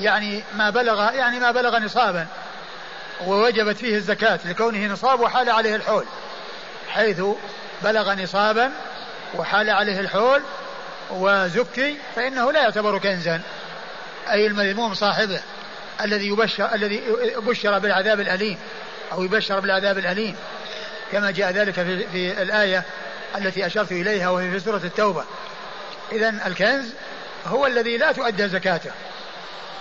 يعني ما بلغ يعني ما بلغ نصابا. ووجبت فيه الزكاة لكونه نصاب وحال عليه الحول حيث بلغ نصابا وحال عليه الحول وزكي فإنه لا يعتبر كنزا. أي المذموم صاحبه الذي يبشر الذي بشر بالعذاب الأليم أو يبشر بالعذاب الأليم. كما جاء ذلك في, في الآية التي أشرت إليها وهي في سورة التوبة. إذا الكنز هو الذي لا تؤدى زكاته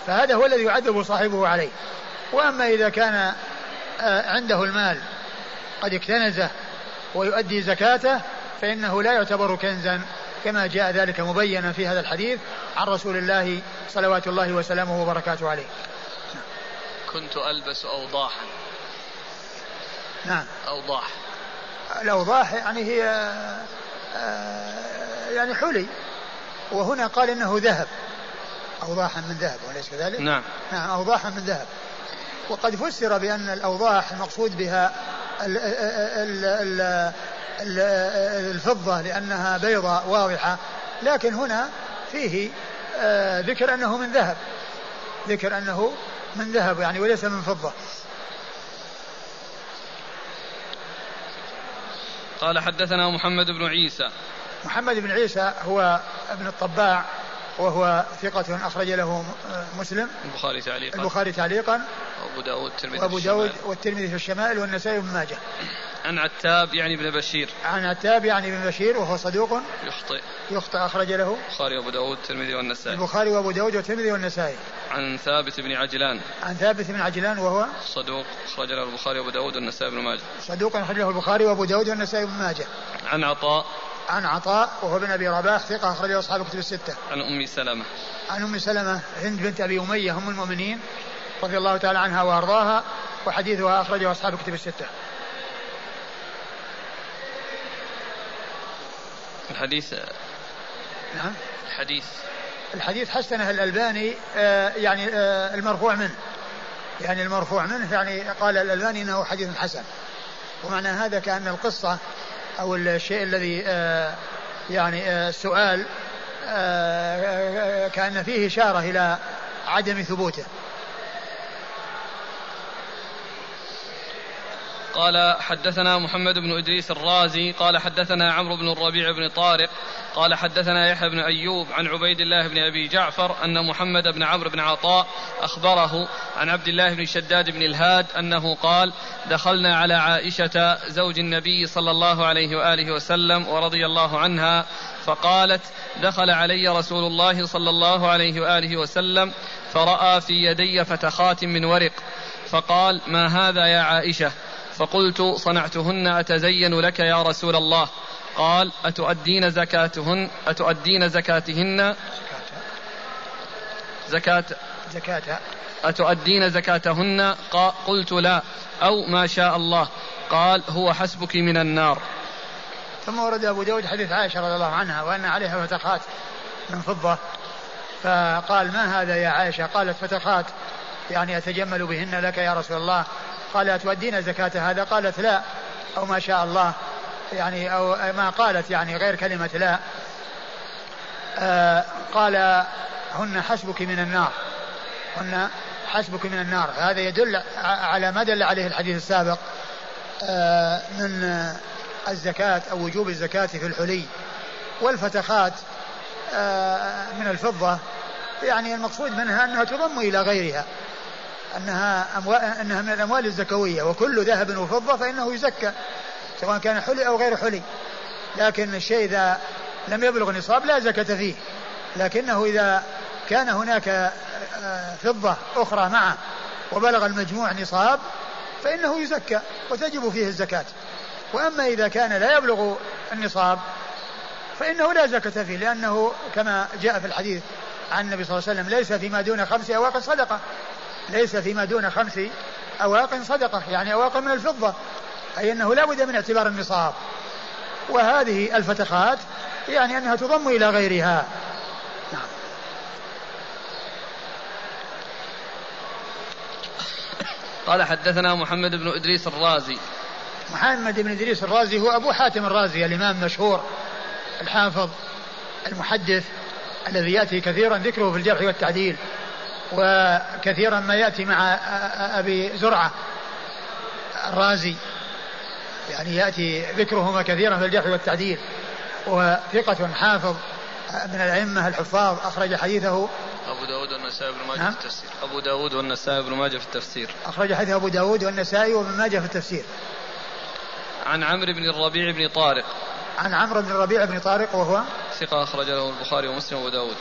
فهذا هو الذي يعذب صاحبه عليه. وأما إذا كان آه، عنده المال قد اكتنزه ويؤدي زكاته فإنه لا يعتبر كنزا كما جاء ذلك مبينا في هذا الحديث عن رسول الله صلوات الله وسلامه وبركاته عليه. كنت ألبس أوضاحا. نعم. أوضاح. الأوضاح يعني هي آه، يعني حلي. وهنا قال إنه ذهب. أوضاحا من ذهب وليس كذلك؟ نعم. نعم أوضاحا من ذهب. وقد فسر بأن الأوضاح المقصود بها ال ال ال الفضة لأنها بيضاء واضحة لكن هنا فيه آه، ذكر أنه من ذهب ذكر أنه من ذهب يعني وليس من فضة. قال حدثنا محمد بن عيسى. محمد بن عيسى هو ابن الطباع وهو ثقة أخرج له مسلم. البخاري تعليقا. البخاري تعليقا. وأبو داود والترمذي وأبو داود والترمذي في الشمائل والنسائي بن ماجه. عن عتاب يعني بن بشير. عن عتاب يعني بن بشير وهو صدوق يخطئ. يخطئ أخرج له. البخاري وأبو داود والترمذي والنسائي. البخاري وأبو داود والترمذي والنسائي. عن ثابت بن عجلان. عن ثابت بن عجلان وهو صدوق أخرج له البخاري وأبو داود والنسائي بن ماجه. صدوق أخرج له البخاري وأبو داود والنسائي بن ماجه. عن عطاء. عن عطاء وهو بن أبي رباح ثقة أخرجه أصحاب كتب الستة. عن أم سلمة. عن أم سلمة هند بنت أبي أمية أم المؤمنين رضي الله تعالى عنها وأرضاها وحديثها أخرجه أصحاب كتب الستة. الحديث نعم الحديث الحديث حسنه الألباني آه يعني آه المرفوع منه يعني المرفوع منه يعني قال الألباني إنه حديث حسن ومعنى هذا كأن القصة أو الشيء الذي آه يعني آه السؤال آه كأن فيه إشارة إلى عدم ثبوته. قال حدثنا محمد بن إدريس الرازي قال حدثنا عمرو بن الربيع بن طارق قال حدثنا يحيى بن أيوب عن عبيد الله بن أبي جعفر أن محمد بن عمرو بن عطاء أخبره عن عبد الله بن شداد بن الهاد أنه قال دخلنا على عائشة زوج النبي صلى الله عليه وآله وسلم ورضي الله عنها فقالت دخل علي رسول الله صلى الله عليه وآله وسلم فرأى في يدي فتخات من ورق فقال ما هذا يا عائشة؟ فقلت صنعتهن أتزين لك يا رسول الله. قال أتؤدين زكاتهن؟ أتؤدين زكاتهن؟ زكاة. زكاة. أتؤدين زكاتهن؟ قلت لا. أو ما شاء الله. قال هو حسبك من النار. ثم ورد أبو داود حديث عائشة رضي الله عنها وأن عليها فتخات من فضة. فقال ما هذا يا عائشة؟ قالت فتخات يعني أتجمل بهن لك يا رسول الله. قال أتؤدين زكاة هذا؟ قالت لا. أو ما شاء الله. يعني أو ما قالت يعني غير كلمة لا. آه قال هن حسبك من النار. هن حسبك من النار. هذا يدل على ما دل عليه الحديث السابق آه من الزكاة أو وجوب الزكاة في الحلي والفتخات آه من الفضة. يعني المقصود منها أنها تضم إلى غيرها. أنها أموال أنها من الأموال الزكوية وكل ذهب وفضة فإنه يزكى سواء كان حلي أو غير حلي. لكن الشيء إذا لم يبلغ نصاب لا زكاة فيه. لكنه إذا كان هناك آه، فضة أخرى معه وبلغ المجموع نصاب فإنه يزكى وتجب فيه الزكاة. وأما إذا كان لا يبلغ النصاب فإنه لا زكاة فيه لأنه كما جاء في الحديث عن النبي صلى الله عليه وسلم ليس فيما دون خمس أواق صدقة. ليس فيما دون خمس أواق صدقة يعني أواق من الفضة أي أنه لا بد من اعتبار النصاب. وهذه الفتخات يعني أنها تضم إلى غيرها. نعم. قال حدثنا محمد بن إدريس الرازي. محمد بن إدريس الرازي هو أبو حاتم الرازي الإمام المشهور الحافظ المحدث الذي يأتي كثيرا ذكره في الجرح والتعديل. وكثيرا ما يأتي مع أبي زرعة الرازي. يعني يأتي ذكرهما كثيرا في الجرح والتعديل وثقة حافظ من الأئمة الحفاظ أخرج حديثه. أبو داود والنسائي بن ماجه نعم؟ في التفسير. أبو داود والنسائي بن ماجه في التفسير. أخرج حديث أبو داود والنسائي وابن ماجه في التفسير. عن عمرو بن الربيع بن طارق. عن عمرو بن الربيع بن طارق وهو ثقة أخرج له البخاري ومسلم وأبو داود.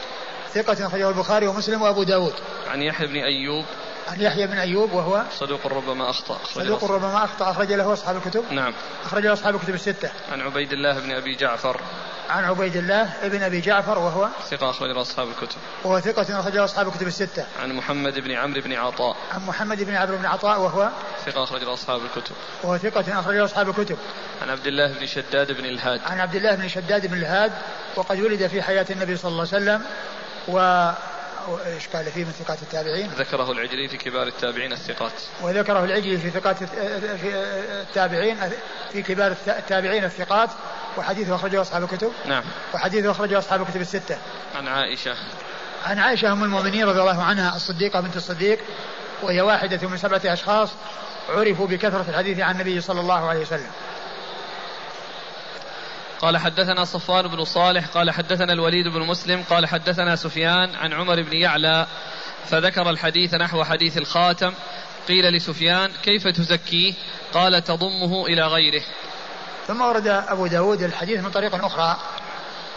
ثقة أخرجه البخاري ومسلم وأبو داود. عن يحيى بن أيوب. عن يحيى بن أيوب وهو صدوق ربما أخطأ. صدوق ربما أخطأ. أخرج له أصحاب الكتب. نعم. أخرج له أصحاب الكتب الستة. عن عبيد الله بن أبي جعفر. عن عبيد الله بن أبي جعفر وهو ثقة أخرج له أصحاب الكتب. وهو ثقة أخرج له أصحاب الكتب الستة. عن محمد بن عمرو بن عطاء. عن محمد بن عمرو بن عطاء وهو ثقة أخرج له أصحاب الكتب. وهو ثقة أخرج له أصحاب الكتب. عن عبد الله بن شداد بن الهاد. عن عبد الله بن شداد بن الهاد وقد ولد في حياة النبي صلى الله عليه وسلم و إيش قال فيه من ثقات التابعين؟ ذكره العجلي في كبار التابعين الثقات. وذكره العجلي في ثقات في التابعين في كبار التابعين الثقات وحديثه أخرجه أصحاب الكتب. نعم. وحديثه أخرجه أصحاب الكتب الستة. عن عائشة. عن عائشة أم المؤمنين رضي الله عنها الصديقة بنت الصديق وهي واحدة من سبعة أشخاص عرفوا بكثرة الحديث عن النبي صلى الله عليه وسلم. قال حدثنا صفوان بن صالح قال حدثنا الوليد بن مسلم قال حدثنا سفيان عن عمر بن يعلى فذكر الحديث نحو حديث الخاتم قيل لسفيان كيف تزكيه؟ قال تضمه إلى غيره. ثم ورد أبو داود الحديث من طريق أخرى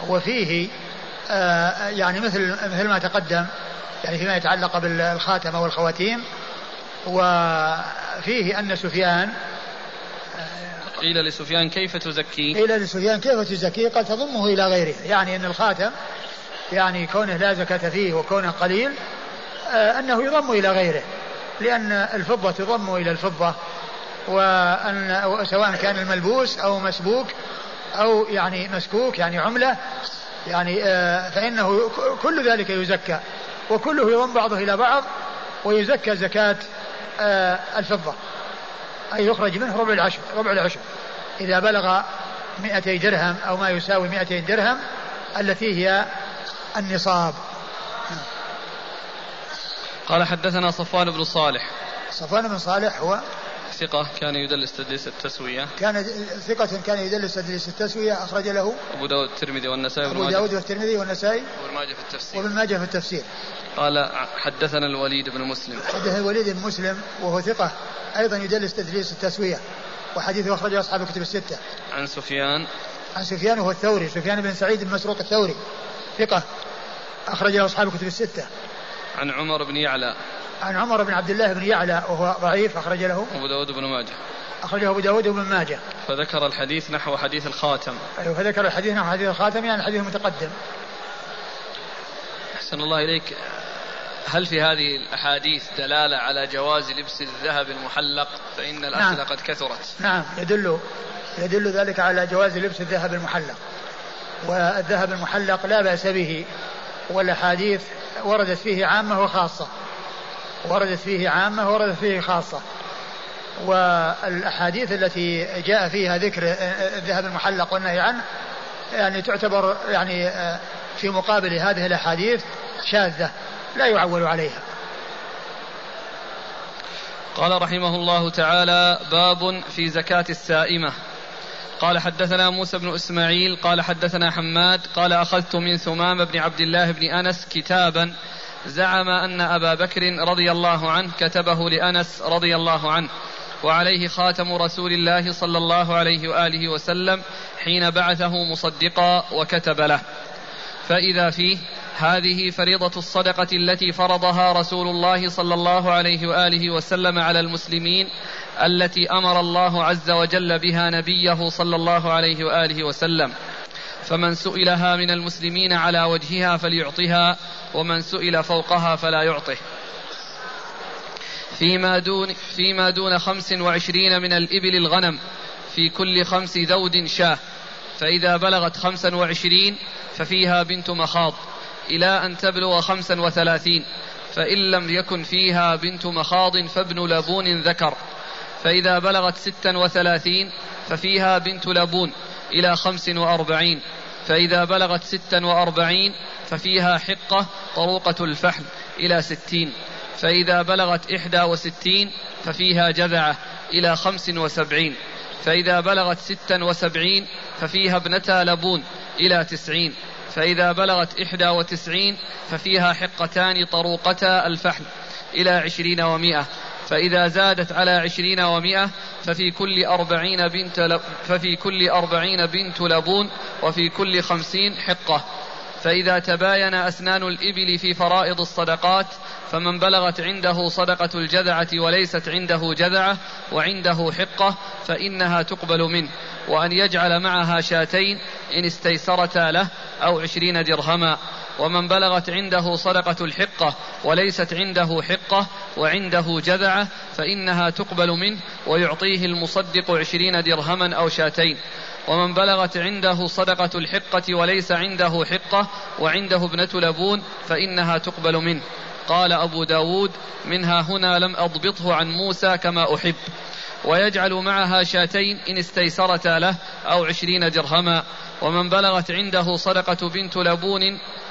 وفيه آه يعني مثل مثل ما تقدم يعني فيما يتعلق بالخاتم أو الخواتيم وفيه أن سفيان قيل لسفيان كيف تزكيه قيل لسفيان كيف تزكيه قال تضمه إلى غيره. يعني أن الخاتم يعني كونه لا زكاة فيه وكونه قليل آه أنه يضم إلى غيره. لأن الفضة تضم إلى الفضة وأن سواء كان الملبوس أو مسبوك أو يعني مسكوك يعني عملة يعني آه فإنه كل ذلك يزكى. وكله يضم بعضه إلى بعض ويزكى زكاة آه الفضة. أي يخرج منه ربع العشر ربع العشر. إذا بلغ 200 درهم أو ما يساوي 200 درهم التي هي النصاب. قال حدثنا صفوان بن صالح. صفوان بن صالح هو ثقة كان يدلس تدليس التسوية. كان ثقة كان يدلس تدليس التسوية أخرج له أبو داود الترمذي والنسائي أبو داود والترمذي والنسائي وابن ماجه في التفسير. وابن ماجه في التفسير. قال حدثنا الوليد بن مسلم. حدث الوليد بن مسلم وهو ثقة أيضا يدلس تدليس التسوية. وحديثه أخرجه أصحاب الكتب الستة. عن سفيان. عن سفيان وهو الثوري سفيان بن سعيد بن مسروق الثوري ثقة أخرجه أصحاب الكتب الستة. عن عمر بن يعلى. عن عمر بن عبد الله بن يعلى وهو ضعيف أخرج له. أبو داود بن ماجه. أخرجه أبو داود بن ماجه. فذكر الحديث نحو حديث الخاتم. أيوه فذكر الحديث نحو حديث الخاتم يعني الحديث المتقدم. أحسن الله إليك. هل في هذه الأحاديث دلالة على جواز لبس الذهب المحلق؟ فإن الأسئلة نعم. قد كثرت. نعم يدل يدل ذلك على جواز لبس الذهب المحلق. والذهب المحلق لا بأس به والأحاديث وردت فيه عامة وخاصة. وردت فيه عامة وردت فيه خاصة. والأحاديث التي جاء فيها ذكر الذهب المحلق والنهي عنه يعني تعتبر يعني في مقابل هذه الأحاديث شاذة لا يعول عليها. قال رحمه الله تعالى باب في زكاة السائمة. قال حدثنا موسى بن إسماعيل قال حدثنا حماد قال أخذت من ثمام بن عبد الله بن أنس كتابا زعم أن أبا بكر رضي الله عنه كتبه لأنس رضي الله عنه وعليه خاتم رسول الله صلى الله عليه وآله وسلم حين بعثه مصدقا وكتب له. فإذا فيه هذه فريضة الصدقة التي فرضها رسول الله صلى الله عليه وآله وسلم على المسلمين التي أمر الله عز وجل بها نبيه صلى الله عليه وآله وسلم. فمن سئلها من المسلمين على وجهها فليعطها ومن سئل فوقها فلا يعطه. فيما دون فيما دون خمس وعشرين من الإبل الغنم في كل خمس ذود شاة. فإذا بلغت خمسا وعشرين ففيها بنت مخاض إلى أن تبلغ خمسا وثلاثين. فإن لم يكن فيها بنت مخاض فابن لبون ذكر. فإذا بلغت ستا وثلاثين ففيها بنت لبون. إلى خمس وأربعين فإذا بلغت ستا وأربعين ففيها حقة طروقة الفحل إلى ستين فإذا بلغت إحدى وستين ففيها جذعة إلى خمس وسبعين فإذا بلغت ستا وسبعين ففيها ابنتا لبون إلى تسعين فإذا بلغت إحدى وتسعين ففيها حقتان طروقتا الفحل إلى عشرين ومائة. فإذا زادت على عشرين ومائة ففي كل أربعين بنت ففي كل أربعين بنت لبون وفي كل خمسين حقة. فإذا تباين أسنان الإبل في فرائض الصدقات فمن بلغت عنده صدقة الجذعة وليست عنده جذعة وعنده حقة فإنها تقبل منه. وأن يجعل معها شاتين إن استيسرتا له أو عشرين درهما. ومن بلغت عنده صدقة الحقة وليست عنده حقة وعنده جذعة فإنها تقبل منه ويعطيه المصدق عشرين درهما أو شاتين. ومن بلغت عنده صدقة الحقة وليس عنده حقة وعنده ابنة لبون فإنها تقبل منه. قال أبو داود منها هنا لم أضبطه عن موسى كما أحب. ويجعل معها شاتين إن استيسرتا له أو عشرين درهما. ومن بلغت عنده صدقة بنت لبون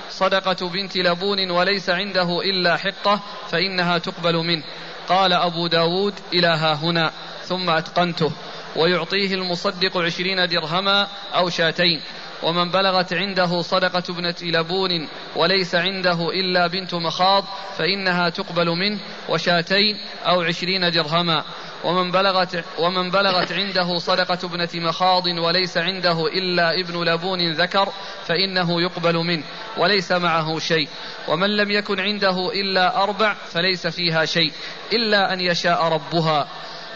صدقة بنت لبون وليس عنده إلا حقة فإنها تقبل منه. قال أبو داود إلى ها هنا. ثم أتقنته. ويعطيه المصدق عشرين درهما أو شاتين. ومن بلغت عنده صدقة ابنة لبون وليس عنده إلا بنت مخاض فإنها تقبل منه وشاتين أو عشرين درهما. ومن بلغت ومن بلغت عنده صدقة ابنة مخاض وليس عنده إلا ابن لبون ذكر فإنه يقبل منه وليس معه شيء. ومن لم يكن عنده إلا أربع فليس فيها شيء إلا أن يشاء ربها.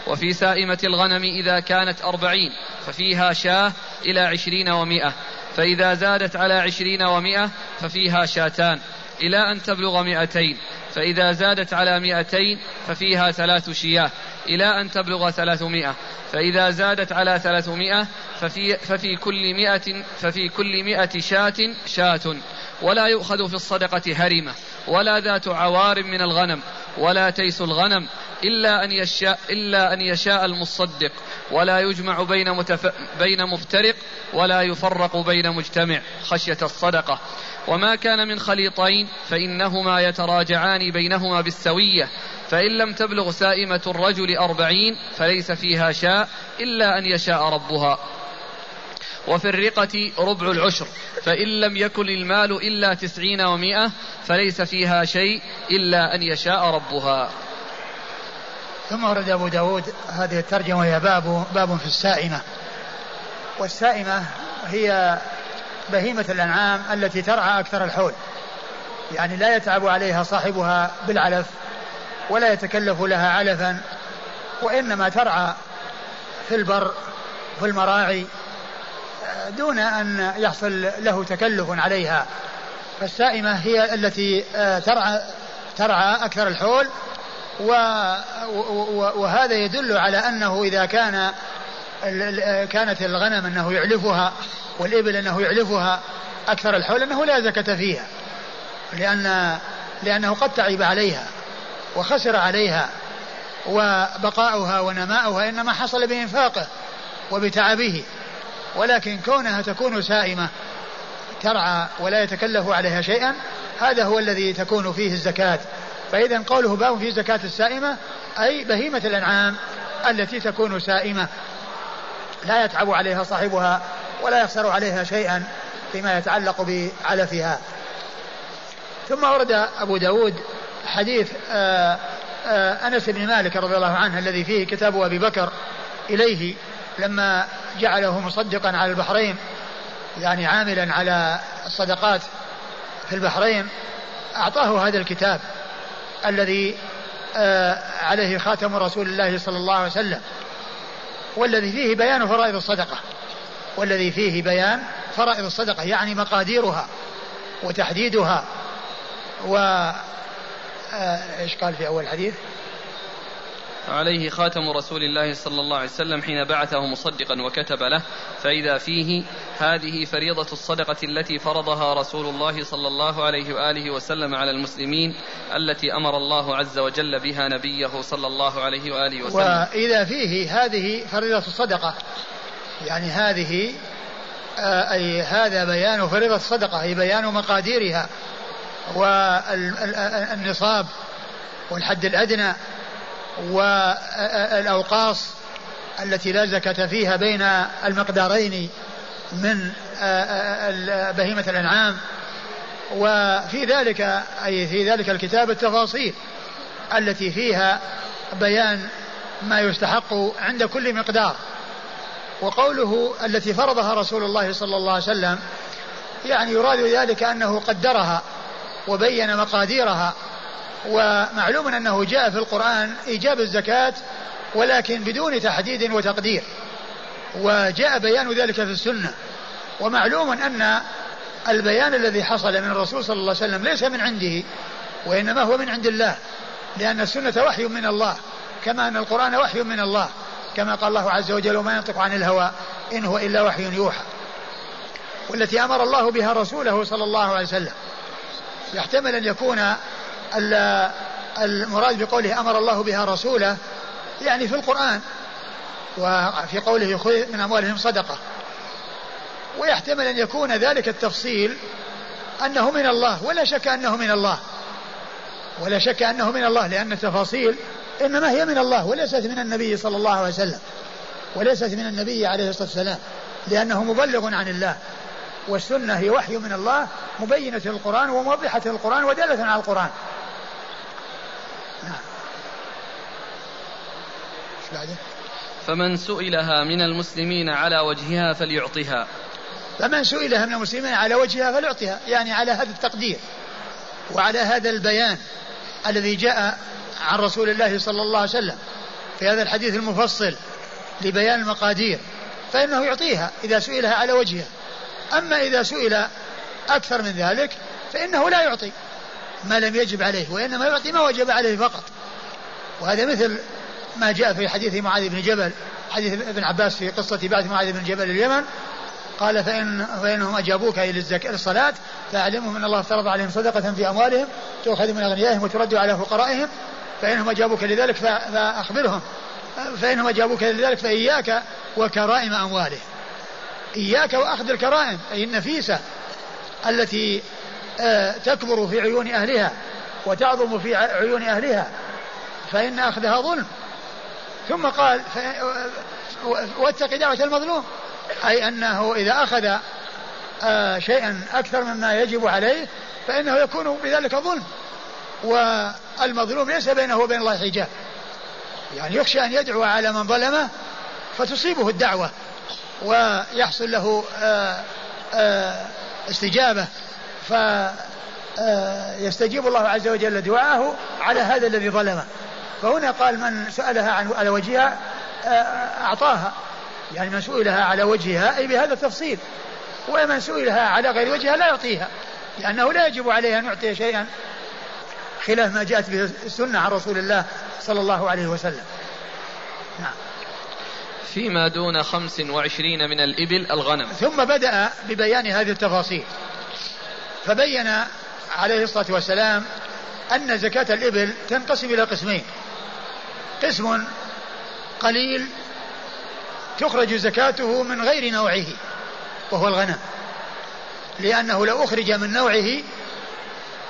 وفي سائمة الغنم إذا كانت أربعين ففيها شاة إلى عشرين ومائة. فإذا زادت على عشرين ومائة ففيها شاتان. إلى أن تبلغ مئتين فإذا زادت على مئتين ففيها ثلاث شياه. إلى أن تبلغ ثلاثمائة. فإذا زادت على ثلاثمائة ففي, ففي كل مئة ففي كل مئة شاة شاة. ولا يؤخذ في الصدقة هرمة ولا ذات عوار من الغنم. ولا تيس الغنم إلا أن يشاء إلا أن يشاء المصدق. ولا يجمع بين متف... بين مفترق ولا يفرق بين مجتمع. خشية الصدقة. وما كان من خليطين فإنهما يتراجعان بينهما بالسوية. فإن لم تبلغ سائمة الرجل أربعين فليس فيها شاء إلا أن يشاء ربها. وفي الرقة ربع العشر. فإن لم يكن المال إلا تسعين ومائة فليس فيها شيء إلا أن يشاء ربها. ثم ورد أبو داود هذه الترجمة وهي باب باب في السائمة. والسائمة هي بهيمة الأنعام التي ترعى أكثر الحول. يعني لا يتعب عليها صاحبها بالعلف ولا يتكلف لها علفا وإنما ترعى في البر في المراعي دون أن يحصل له تكلف عليها. فالسائمة هي التي آه، ترعى ترعى أكثر الحول وهذا يدل على أنه إذا كان كانت الغنم أنه يعلفها والإبل أنه يعلفها أكثر الحول أنه لا زكاة فيها لأن لأنه قد تعب عليها وخسر عليها وبقاؤها ونماؤها إنما حصل بإنفاقه وبتعبه. ولكن كونها تكون سائمة ترعى ولا يتكلف عليها شيئا هذا هو الذي تكون فيه الزكاة. فإذا قوله باب في زكاة السائمة أي بهيمة الأنعام التي تكون سائمة. لا يتعب عليها صاحبها ولا يخسر عليها شيئا فيما يتعلق بعلفها ثم ورد أبو داود حديث آآ آآ أنس بن مالك رضي الله عنه الذي فيه كتاب أبي بكر إليه لما جعله مصدقا على البحرين يعني عاملا على الصدقات في البحرين أعطاه هذا الكتاب الذي عليه خاتم رسول الله صلى الله عليه وسلم والذي فيه بيان فرائض الصدقة والذي فيه بيان فرائض الصدقة يعني مقاديرها وتحديدها و إيش قال في أول حديث؟ عليه خاتم رسول الله صلى الله عليه وسلم حين بعثه مصدقا وكتب له فإذا فيه هذه فريضة الصدقة التي فرضها رسول الله صلى الله عليه وآله وسلم على المسلمين التي أمر الله عز وجل بها نبيه صلى الله عليه وآله وسلم. وإذا فيه هذه فريضة الصدقة يعني هذه آه، أي هذا بيان فريضة الصدقة أي بيان مقاديرها والنصاب والحد الأدنى والأوقاص التي لا زكاة فيها بين المقدارين من بهيمة الأنعام. وفي ذلك أي في ذلك الكتاب التفاصيل التي فيها بيان ما يستحق عند كل مقدار. وقوله التي فرضها رسول الله صلى الله عليه وسلم يعني يراد ذلك أنه قدرها وبين مقاديرها ومعلوم أنه جاء في القرآن إيجاب الزكاة ولكن بدون تحديد وتقدير. وجاء بيان ذلك في السنة. ومعلوم أن البيان الذي حصل من الرسول صلى الله عليه وسلم ليس من عنده وإنما هو من عند الله. لأن السنة وحي من الله كما أن القرآن وحي من الله. كما قال الله عز وجل وما ينطق عن الهوى إن هو إلا وحي يوحى والتي أمر الله بها رسوله صلى الله عليه وسلم. يحتمل أن يكون المراد بقوله أمر الله بها رسوله يعني في القرآن وفي قوله خذ من أموالهم صدقة. ويحتمل أن يكون ذلك التفصيل أنه من الله ولا شك أنه من الله. ولا شك أنه من الله لأن التفاصيل إنما هي من الله وليست من النبي صلى الله عليه وسلم وليست من النبي عليه الصلاة والسلام لأنه مبلغ عن الله. والسنة هي وحي من الله مبينة للقرآن وموضحة للقرآن ودالة على القرآن. بعده فمن سئلها من المسلمين على وجهها فليعطها. فمن سئلها من المسلمين على وجهها فليعطها يعني على هذا التقدير وعلى هذا البيان الذي جاء عن رسول الله صلى الله عليه وسلم في هذا الحديث المفصل لبيان المقادير فإنه يعطيها إذا سئلها على وجهها. أما إذا سئل أكثر من ذلك فإنه لا يعطي ما لم يجب عليه وإنما يعطي ما وجب عليه فقط. وهذا مثل ما جاء في حديث معاذ بن جبل حديث ابن عباس في قصة بعث معاذ بن جبل اليمن قال فإن فإنهم أجابوك إلى الصلاة فأعلمهم أن الله افترض عليهم صدقة في أموالهم تؤخذ من أغنيائهم وترد على فقرائهم فإنهم أجابوك لذلك فأخبرهم. فإنهم أجابوك لذلك فإياك وكرائم أموالهم. إياك وأخذ الكرائم أي النفيسة التي آه، تكبر في عيون أهلها وتعظم في عيون أهلها فإن أخذها ظلم. ثم قال واتق دعوة المظلوم. أي أنه إذا أخذ آه، شيئا أكثر مما يجب عليه فإنه يكون بذلك ظلم. والمظلوم ليس بينه وبين الله حجاب. يعني يخشى أن يدعو على من ظلمه فتصيبه الدعوة ويحصل له آه، آه، استجابة. فيستجيب الله عز وجل دعاءه على هذا الذي ظلمه. فهنا قال من سألها عن على وجهها آه، أعطاها. يعني من سئلها على وجهها أي بهذا التفصيل. ومن سئلها على غير وجهها لا يعطيها لأنه لا يجب عليه أن يعطي شيئا خلاف ما جاءت به السنة عن رسول الله صلى الله عليه وسلم. نعم. فيما دون خمس وعشرين من الإبل الغنم. ثم بدأ ببيان هذه التفاصيل. فبين عليه الصلاة والسلام أن زكاة الإبل تنقسم إلى قسمين. قسم قليل تخرج زكاته من غير نوعه وهو الغنم. لأنه لو أخرج من نوعه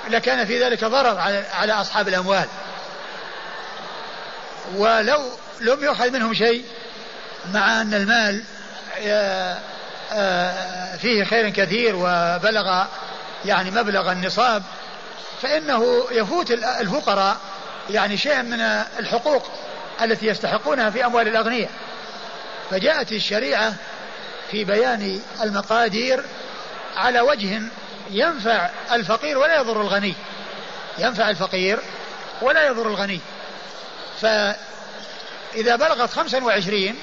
لكان في ذلك ضرر على أصحاب الأموال. ولو لم يؤخذ منهم شيء مع أن المال آه، آه، فيه خير كثير وبلغ يعني مبلغ النصاب فإنه يفوت الفقراء يعني شيئا من الحقوق التي يستحقونها في أموال الأغنياء. فجاءت الشريعة في بيان المقادير على وجه ينفع الفقير ولا يضر الغني. ينفع الفقير ولا يضر الغني. فإذا بلغت خمسا وعشرين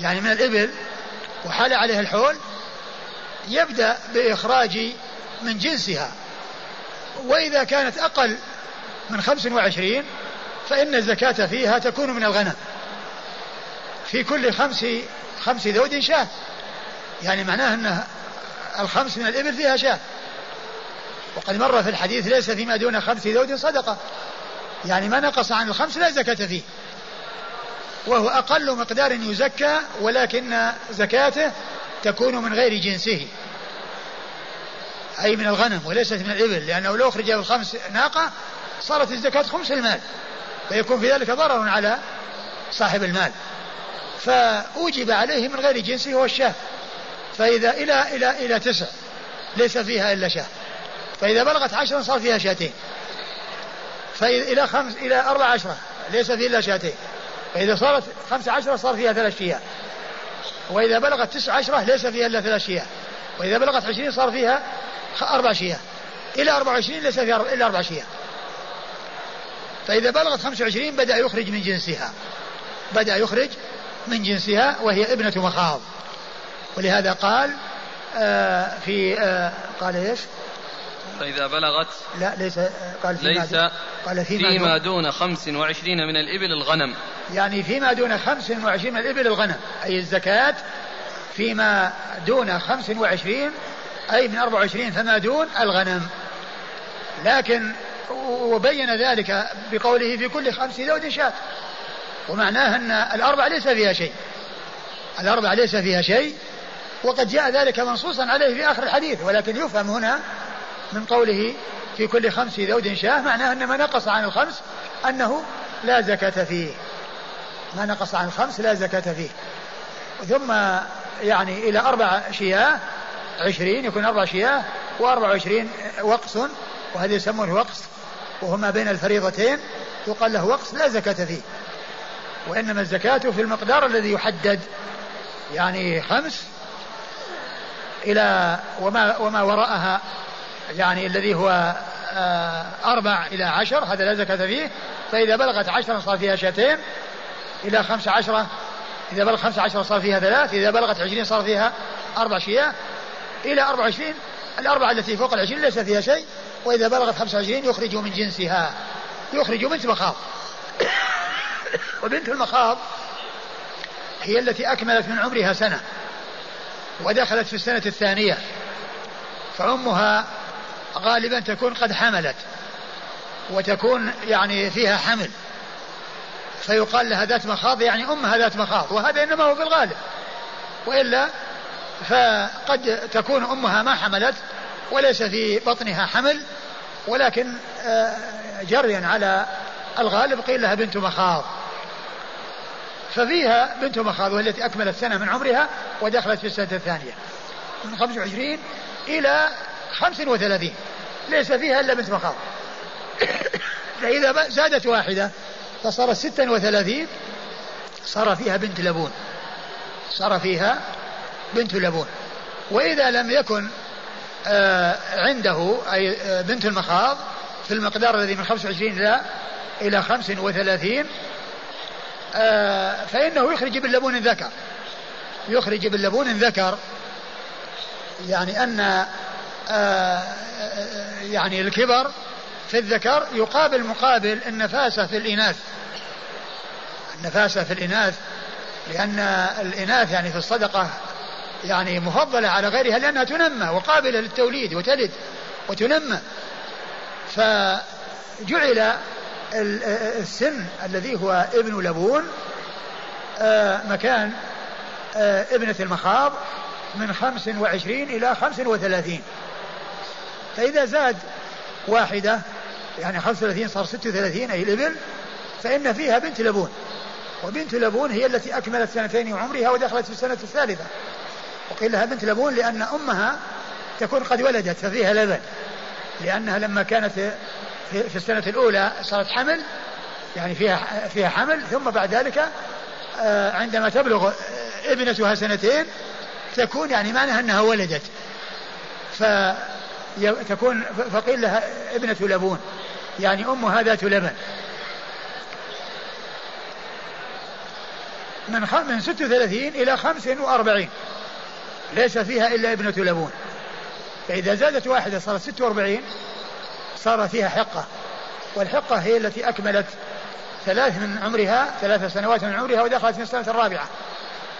يعني من الإبل وحال عليها الحول يبدأ بإخراج من جنسها. وإذا كانت أقل من خمس وعشرين فإن الزكاة فيها تكون من الغنم. في كل خمس خمس ذود شاة. يعني معناه أن الخمس من الإبل فيها شاة. وقد مر في الحديث ليس فيما دون خمس ذود صدقة. يعني ما نقص عن الخمس لا زكاة فيه. وهو أقل مقدار يزكى ولكن زكاته تكون من غير جنسه. أي من الغنم وليست من الإبل لأنه لو أخرج الخمس ناقة صارت الزكاة خمس المال فيكون في ذلك ضرر على صاحب المال. فأوجب عليه من غير جنسه هو الشاة. فإذا إلى إلى إلى تسع ليس فيها إلا شاة. فإذا بلغت عشرا صار فيها شاتين. فإذا إلى خمس إلى أربع عشرة ليس فيها إلا شاتين. فإذا صارت خمس عشرة صار فيها ثلاث شياه. وإذا بلغت تسع عشرة ليس فيها إلا ثلاث شياه. وإذا بلغت عشرين صار فيها أربع شياه. إلى أربع وعشرين ليس فيها إلا أربع شياه. فإذا بلغت خمس وعشرين بدأ يخرج من جنسها. بدأ يخرج من جنسها وهي ابنة مخاض. ولهذا قال آه في آه قال إيش؟ فإذا بلغت لا ليس قال فيما ليس دون قال فيما, فيما دون, دون خمس وعشرين من الإبل الغنم. يعني فيما دون خمس وعشرين من الإبل الغنم أي الزكاة فيما دون خمس وعشرين أي من أربع وعشرين فما دون الغنم. لكن وبين ذلك بقوله في كل خمس ذود شاة. ومعناه أن الأربع ليس فيها شيء. الأربع ليس فيها شيء. وقد جاء ذلك منصوصا عليه في آخر الحديث ولكن يفهم هنا من قوله في كل خمس ذود شاة معناه أن ما نقص عن الخمس أنه لا زكاة فيه. ما نقص عن الخمس لا زكاة فيه. ثم يعني إلى أربع شياة عشرين يكون أربع شياة وأربع وعشرين وقص وهذا يسمونه وقص وهو ما بين الفريضتين يقال له وقص لا زكاة فيه. وإنما الزكاة في المقدار الذي يحدد يعني خمس إلى وما وما وراءها يعني الذي هو آه، أربع إلى عشر هذا لا زكاة فيه. فإذا بلغت عشرا صار فيها شاتين إلى خمس عشرة إذا بلغ خمس عشرة صار فيها ثلاث إذا بلغت عشرين صار فيها أربع شياه إلى أربع وعشرين الأربعة التي فوق العشرين ليس فيها شيء وإذا بلغت خمسة وعشرين يخرج من جنسها. يخرج بنت مخاض وبنت المخاض هي التي أكملت من عمرها سنة ودخلت في السنة الثانية. فأمها غالبا تكون قد حملت وتكون يعني فيها حمل. فيقال لها ذات مخاض يعني أمها ذات مخاض وهذا إنما هو في الغالب. وإلا فقد تكون أمها ما حملت وليس في بطنها حمل ولكن آه، جريا على الغالب قيل لها بنت مخاض. ففيها بنت مخاض وهي التي أكملت سنة من عمرها ودخلت في السنة الثانية من 25 إلى 35 ليس فيها إلا بنت مخاض. فإذا زادت واحدة فصارت 36 صار فيها بنت لبون. صار فيها بنت لبون. وإذا لم يكن آه، عنده أي آه، بنت المخاض في المقدار الذي من 25 إلى إلى 35 آه، فإنه يخرج باللبون ذكر. يخرج باللبون ذكر. يعني أن يعني الكبر في الذكر يقابل مقابل النفاسة في الإناث. النفاسة في الإناث لأن الإناث يعني في الصدقة يعني مفضلة على غيرها لأنها تنمى وقابلة للتوليد وتلد وتنمى. فجعل السن الذي هو ابن لبون آه، مكان آه، ابنة المخاض من خمس وعشرين إلى خمس وثلاثين. فإذا زاد واحدة يعني خمس وثلاثين صار ست وثلاثين أي الإبل فإن فيها بنت لبون. وبنت لبون هي التي أكملت سنتين عمرها ودخلت في السنة الثالثة. وقيل لها بنت لبون لأن أمها تكون قد ولدت ففيها لبن. لأنها لما كانت في السنة الأولى صارت حمل يعني فيها فيها حمل ثم بعد ذلك آه، عندما تبلغ ابنتها سنتين تكون يعني معناها أنها ولدت. فتكون فقيل لها ابنة لبون يعني أمها ذات لبن. من من 36 إلى 45 ليس فيها إلا ابنة لبون. فإذا زادت واحدة صارت 46 صار فيها حقة. والحقة هي التي أكملت ثلاث من عمرها ثلاث سنوات من عمرها ودخلت في السنة الرابعة.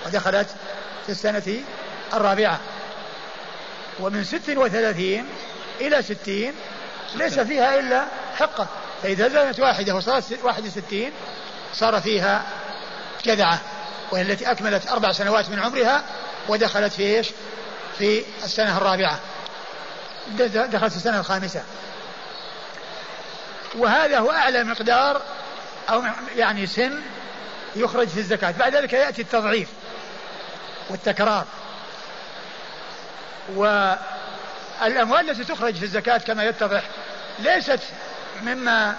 ودخلت في السنة الرابعة. ومن ست وثلاثين إلى ستين ليس فيها إلا حقة. فإذا زادت واحدة وصارت واحد وستين صار فيها جذعة. وهي التي أكملت أربع سنوات من عمرها ودخلت في إيش؟ في السنة الرابعة. دخلت في السنة الخامسة. وهذا هو أعلى مقدار أو يعني سن يخرج في الزكاة. بعد ذلك يأتي التضعيف والتكرار. والأموال التي تخرج في الزكاة كما يتضح ليست مما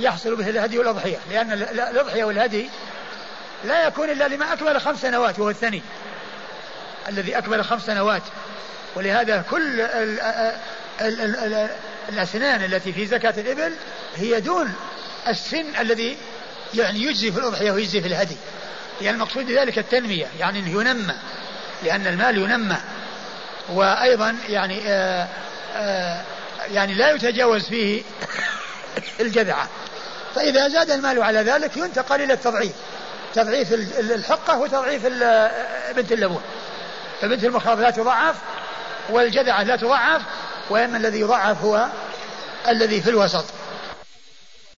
يحصل به الهدي والأضحية لأن الأضحية والهدي لا يكون إلا لما أكمل خمس سنوات وهو الثاني الذي أكمل خمس سنوات. ولهذا كل ال ال ال الأسنان التي في زكاة الإبل هي دون السن الذي يعني يجزي في الأضحية ويجزي في الهدي. يعني المقصود بذلك التنمية يعني أنه ينمى لأن المال ينمى. وأيضا يعني آآ آآ يعني لا يتجاوز فيه الجذعة فإذا زاد المال على ذلك ينتقل إلى التضعيف. تضعيف الحقة وتضعيف بنت اللبون. فبنت المخاض لا تضعف والجذعة لا تضعف وإما الذي يضعف هو الذي في الوسط.